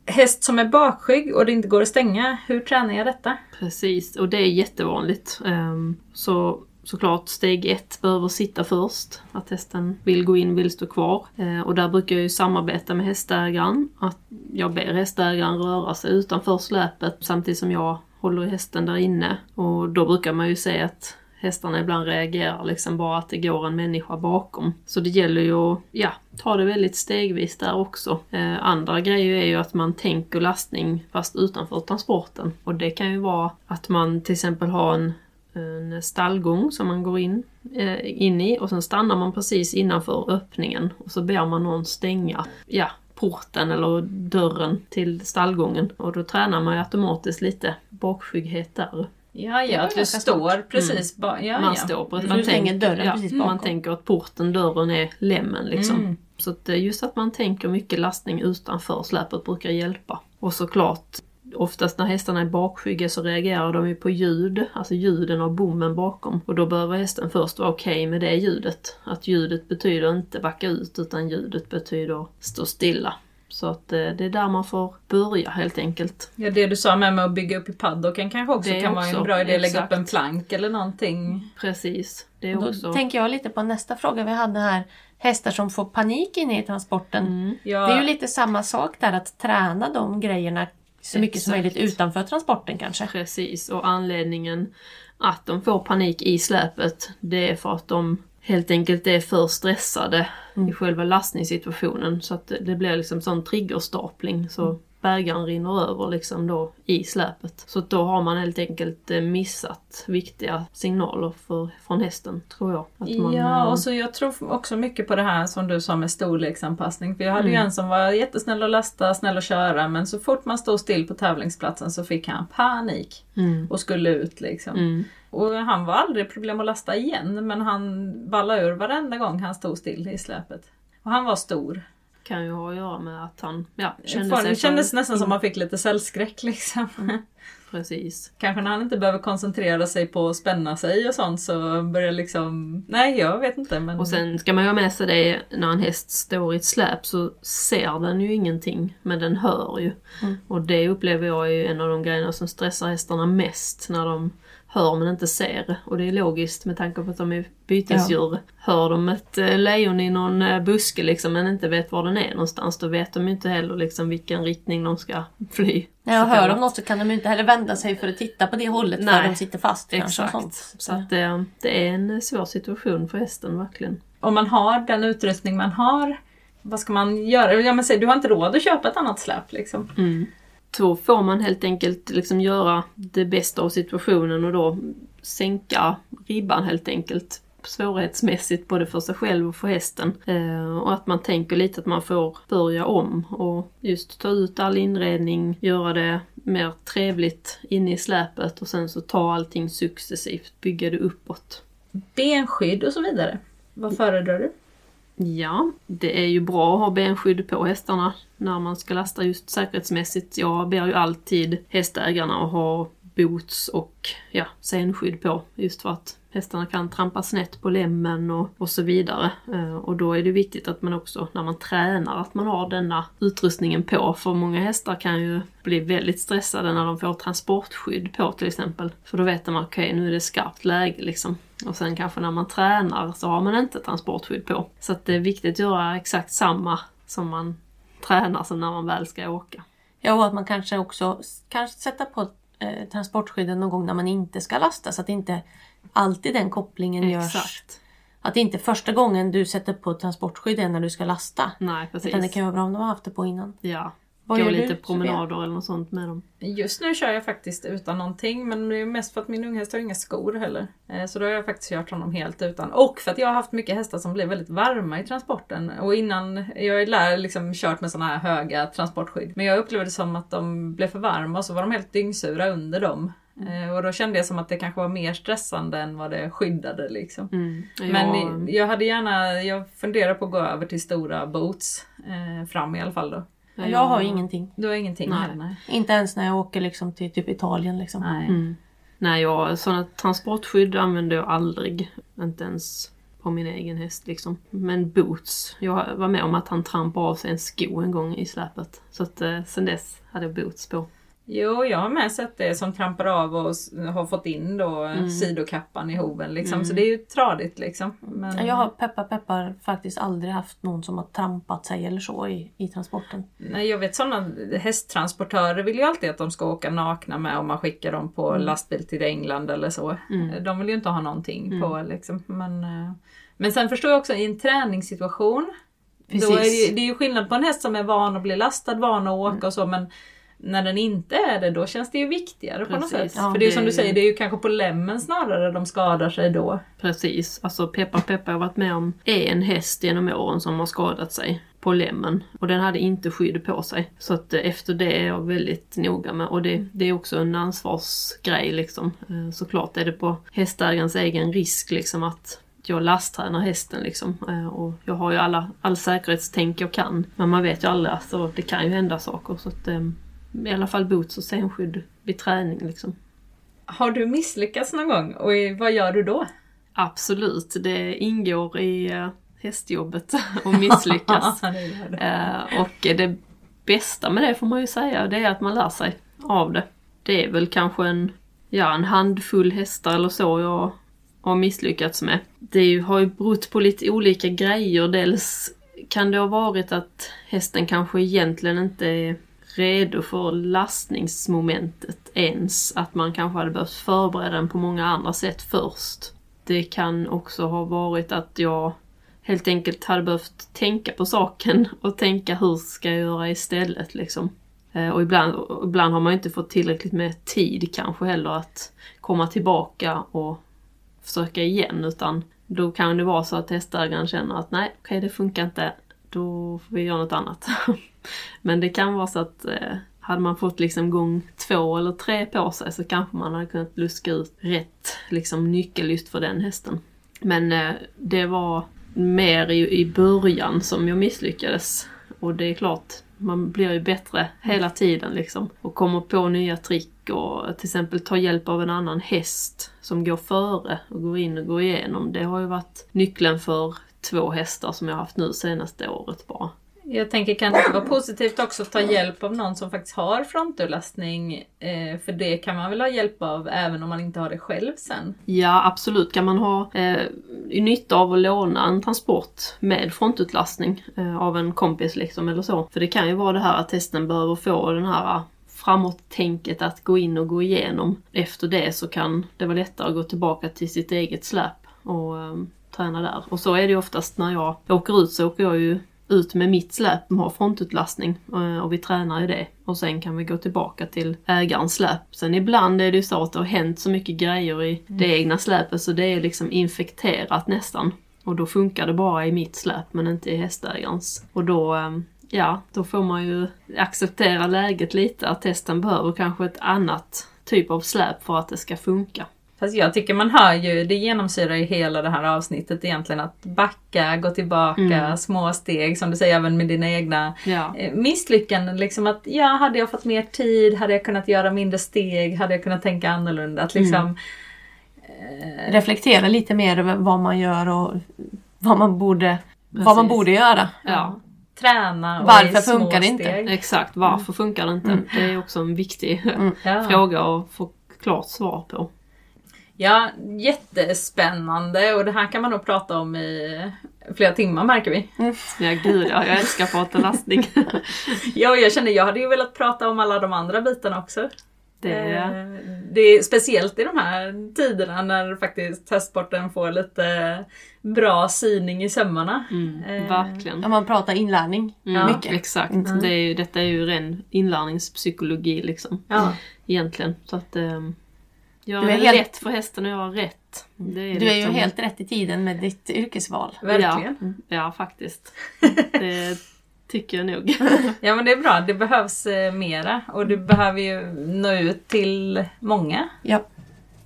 Häst som är bakskygg och det inte går att stänga, hur tränar jag detta? Precis, och det är jättevanligt. Ehm, så såklart steg ett behöver sitta först. Att hästen vill gå in, vill stå kvar. Ehm, och där brukar jag ju samarbeta med hästägaren. Att jag ber hästägaren röra sig utanför släpet samtidigt som jag håller hästen där inne. Och då brukar man ju se att hästarna ibland reagerar liksom bara att det går en människa bakom. Så det gäller ju att ja, ta det väldigt stegvis där också. Eh, andra grejer är ju att man tänker lastning fast utanför transporten. Och det kan ju vara att man till exempel har en, en stallgång som man går in, eh, in i och sen stannar man precis innanför öppningen och så ber man någon stänga ja, porten eller dörren till stallgången. Och då tränar man ju automatiskt lite bakskygghet där. Ja, ja, att ganska står precis ba- ja, man ja. står på man stänger tänker- dörren ja, precis Man bakom. tänker att porten, dörren är lämmen liksom. Mm. Så att eh, just att man tänker mycket lastning utanför släpet brukar hjälpa. Och såklart, oftast när hästarna är bakskygga så reagerar de ju på ljud, alltså ljuden av bommen bakom. Och då behöver hästen först vara okej med det ljudet. Att ljudet betyder inte backa ut utan ljudet betyder stå stilla. Så att eh, det är där man får börja helt enkelt. Ja, det du sa med, med att bygga upp i paddocken kanske också Det kan vara en också, bra idé att lägga upp exakt. en plank eller någonting. Precis. Det är Då också... tänker jag lite på nästa fråga vi hade här. Hästar som får panik inne i transporten. Mm. Ja, Det är ju lite samma sak där att träna de grejerna så mycket som Exakt. möjligt utanför transporten kanske. Precis, och anledningen att de får panik i släpet det är för att de helt enkelt är för stressade i själva lastningssituationen så att det- blir liksom sån triggerstapling så bägaren rinner över liksom då i släpet. Så då har man helt enkelt eh, missat viktiga signaler för, från hästen tror jag. Att man, ja, eh, och så jag tror också mycket på det här som du sa med storleksanpassning. För jag hade ju Mm. en som var jättesnäll att lasta, snäll att köra, men så fort man stod still på tävlingsplatsen så fick han panik mm, och skulle ut liksom. Mm, Och han var aldrig problem att lasta igen, men han ballade ur varenda gång han stod still i släpet. Och han var stor. kan ju ha att göra med att han ja, Kände det sig kändes för- nästan som att man fick lite cellskräck liksom. (laughs) Precis. Kanske när han inte behöver koncentrera sig på att spänna sig och sånt så börjar liksom... Nej, jag vet inte men... Och sen ska man ju ha med sig det när en häst står i ett släp så ser den ju ingenting men den hör ju. Mm. Och det upplever jag är en av de grejerna som stressar hästarna mest när de hör men inte ser. Och det är logiskt med tanke på att de är bytesdjur. Hör de ett eh, lejon i någon eh, buske liksom men inte vet var den är någonstans då vet de ju inte heller liksom vilken riktning de ska fly. Jag Så hör om något så kan de ju inte heller vända sig för att titta på det hållet för Nej, de sitter fast. kanske och Exakt. sånt. Så att det, det är en svår situation för hästen verkligen. Om man har den utrustning man har, vad ska man göra? Ja, men säg, du har inte råd att köpa ett annat släp liksom. Mm. Då får man helt enkelt liksom göra det bästa av situationen och då sänka ribban helt enkelt svårighetsmässigt både för sig själv och för hästen. Eh, och att man tänker lite att man får börja om och just ta ut all inredning, göra det mer trevligt inne i släpet och sen så ta allting successivt, bygga det uppåt. Benskydd och så vidare. Vad föredrar du? Ja, det är ju bra att ha benskydd på hästarna när man ska lasta just säkerhetsmässigt. Jag ber ju alltid hästägarna att ha boots och ja, senskydd på just för att hästarna kan trampa snett på lämmen och, och så vidare. Eh, och då är det viktigt att man också när man tränar att man har denna utrustningen på. För många hästar kan ju bli väldigt stressade när de får transportskydd på till exempel. För då vet de att okej, nu är det skarpt läge liksom. Och sen kanske när man tränar så har man inte transportskydd på. Så att det är viktigt att göra exakt samma som man tränar som när man väl ska åka. Ja, och att man kanske också kanske sätta på eh, transportskydden någon gång när man inte ska lasta så att inte alltid den kopplingen görs. Exakt. att det inte är första gången du sätter på transportskydd är när du ska lasta. Nej, precis. Utan det kan vara bra om de har haft det på innan. Ja. Vad Gå gör lite du, promenader eller något sånt med dem. Just nu kör jag faktiskt utan någonting men det är mest för att min unghäst har inga skor heller. Eh, Så då har jag faktiskt kört honom helt utan. Och för att jag har haft mycket hästar som blir väldigt varma i transporten. Och innan, jag har lär, liksom kört med såna här höga transportskydd. Men jag upplevde det som att de blev för varma och så var de helt dyngsura under dem. Eh, Och då kände jag som att det kanske var mer stressande än vad det skyddade liksom. Mm. Men jag, jag hade gärna, jag funderar på att gå över till stora boots. Eh, fram i alla fall då. Jag har ingenting. Du har ingenting Nej. här? Nej. Inte ens när jag åker liksom till typ Italien. Liksom. Nej. Mm. Nej, jag, sådana transportskydd använder jag aldrig. Inte ens på min egen häst liksom. Men boots. Jag var med om att han trampade av sig en sko en gång i släpet. Så att eh, sen dess hade jag boots på. Jo, jag har med sett det som trampar av och har fått in då Mm. sidokappan i hoven liksom. Så det är ju tradigt liksom. Men, Jag har peppar peppar faktiskt aldrig haft någon som har trampat sig eller så i, i transporten. Nej, jag vet sådana hästtransportörer vill ju alltid att de ska åka nakna med om man skickar dem på Mm. lastbil till England eller så. De vill ju inte ha någonting på liksom. Men, eh, men sen förstår jag också i en träningssituation. Då är det, det är ju skillnad på en häst som är van att bli lastad, van att åka och så men när den inte är det då känns det ju viktigare på något Precis. sätt. Ja, För det är ju som du säger, det är ju kanske på lämmen snarare de skadar sig då. Precis. Alltså peppar peppar, jag har varit med om en häst genom åren som har skadat sig på lämmen. Och den hade inte skydd på sig. Så att eh, efter det är jag väldigt noga med. Och det, det är också en ansvarsgrej liksom. Eh, Såklart är det på hästägarens egen risk liksom att jag lasttränar hästen liksom. Eh, Och jag har ju alla, all säkerhetstänk jag kan. Men man vet ju aldrig, alltså, det kan ju hända saker. Så att, eh, i alla fall boots och senskydd vid träning liksom. Har du misslyckats någon gång och vad gör du då? Absolut, det ingår i eh, hästjobbet (laughs) att misslyckas. (laughs) Det det. Eh, och det bästa med det får man ju säga, det är att man lär sig av det. Det är väl kanske en, ja, en handfull hästar eller så jag har misslyckats med. Det har ju berott på lite olika grejer. Dels kan det ha varit att hästen kanske egentligen inte är redo för lastningsmomentet ens. Att man kanske hade behövt förbereda den på många andra sätt först. Det kan också ha varit att jag helt enkelt hade behövt tänka på saken och tänka hur ska jag göra istället liksom. Eh, och ibland, och ibland har man ju inte fått tillräckligt med tid kanske heller att komma tillbaka och försöka igen utan då kan det vara så att hästägaren känner att nej, okej det funkar inte, då får vi göra något annat. (laughs) Men det kan vara så att eh, hade man fått liksom gång två eller tre på sig så kanske man hade kunnat luska ut rätt liksom, nyckel just för den hästen. Men eh, det var mer i, i början som jag misslyckades. Och det är klart, man blir ju bättre hela tiden liksom. Och kommer på nya trick och till exempel ta hjälp av en annan häst som går före och går in och går igenom. Det har ju varit nyckeln för två hästar som jag har haft nu senaste året bara. Jag tänker kan det vara positivt också att ta hjälp av någon som faktiskt har frontutlastning? Eh, för det kan man väl ha hjälp av även om man inte har det själv sen? Ja, absolut kan man ha eh, nytta av att låna en transport med frontutlastning eh, av en kompis liksom eller så. För det kan ju vara det här att hästen behöver få den här eh, framåt-tänket att gå in och gå igenom. Efter det så kan det vara lättare att gå tillbaka till sitt eget släp och eh, träna där. Och så är det ju oftast när jag åker ut så åker jag ju ut med mitt släp som har frontutlastning eh, och vi tränar i det. Och sen kan vi gå tillbaka till ägarens släp. Sen ibland är det ju så att det har hänt så mycket grejer i det egna släpet så det är liksom infekterat nästan. Och då funkar det bara i mitt släp men inte i hästägarens. Och då, eh, ja, då får man ju acceptera läget lite att hästen behöver kanske ett annat typ av släp för att det ska funka. Fast jag tycker man hör ju, det genomsyrar ju hela det här avsnittet egentligen att backa, gå tillbaka, små steg som du säger även med dina egna Ja. eh, misslyckanden. Liksom att ja, hade jag fått mer tid, hade jag kunnat göra mindre steg, hade jag kunnat tänka annorlunda. Att liksom, Reflektera lite mer över vad man gör och vad man borde, vad man borde göra. Ja, träna och Varför i små funkar det inte? steg. exakt. Varför funkar det inte? Det är också en viktig Ja. fråga att få klart svar på. Ja, jättespännande och det här kan man nog prata om i flera timmar märker vi. Ja, gud ja, jag älskar att prata lastning. (laughs) Ja, och jag känner jag hade ju velat prata om alla de andra bitarna också. Det är, Eh, Det är speciellt i de här tiderna när faktiskt hästsporten får lite bra syning i sömmarna. mm, eh, verkligen. Om man pratar inlärning. Mm, mycket. Exakt. Mm. Det är ju, detta är ju ren inlärningspsykologi liksom. Ja. Egentligen. Så att um, göra Du är helt- lätt för hästen att göra rätt. Det är Du är ju liksom- helt rätt i tiden med ditt yrkesval. Verkligen. Ja, faktiskt. (laughs) Det tycker jag nog. (laughs) Ja men det är bra, det behövs eh, mera och du behöver ju nå ut till många. Ja,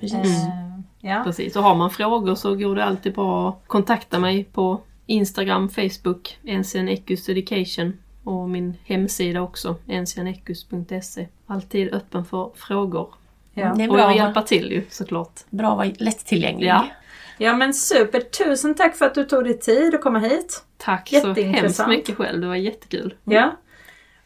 precis. Eh, ja. Precis. Och har man frågor så går det alltid bra att kontakta mig på Instagram, Facebook, NCN Ecus Education och min hemsida också, ncnekus.se. Alltid öppen för frågor. Ja. Det är bra, att vara- till ju såklart. bra att vara lättillgänglig. Ja. ja men super, tusen tack för att du tog dig tid att komma hit. Tack så hemskt mycket själv, det var jättekul. Ja.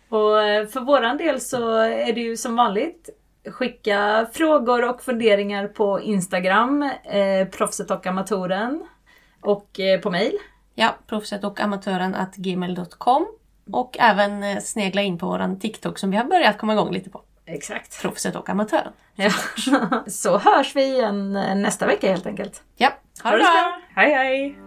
Och eh, för våran del så är det ju som vanligt skicka frågor och funderingar på Instagram, eh, proffset och amatören och eh, på mail. Ja, proffset och amatören at gmail.com och även eh, snegla in på våran TikTok som vi har börjat komma igång lite på. Exakt. Proffset och amatören. Ja. (laughs) så hörs vi igen eh, nästa vecka helt enkelt. Ja, ha det bra! Hej hej!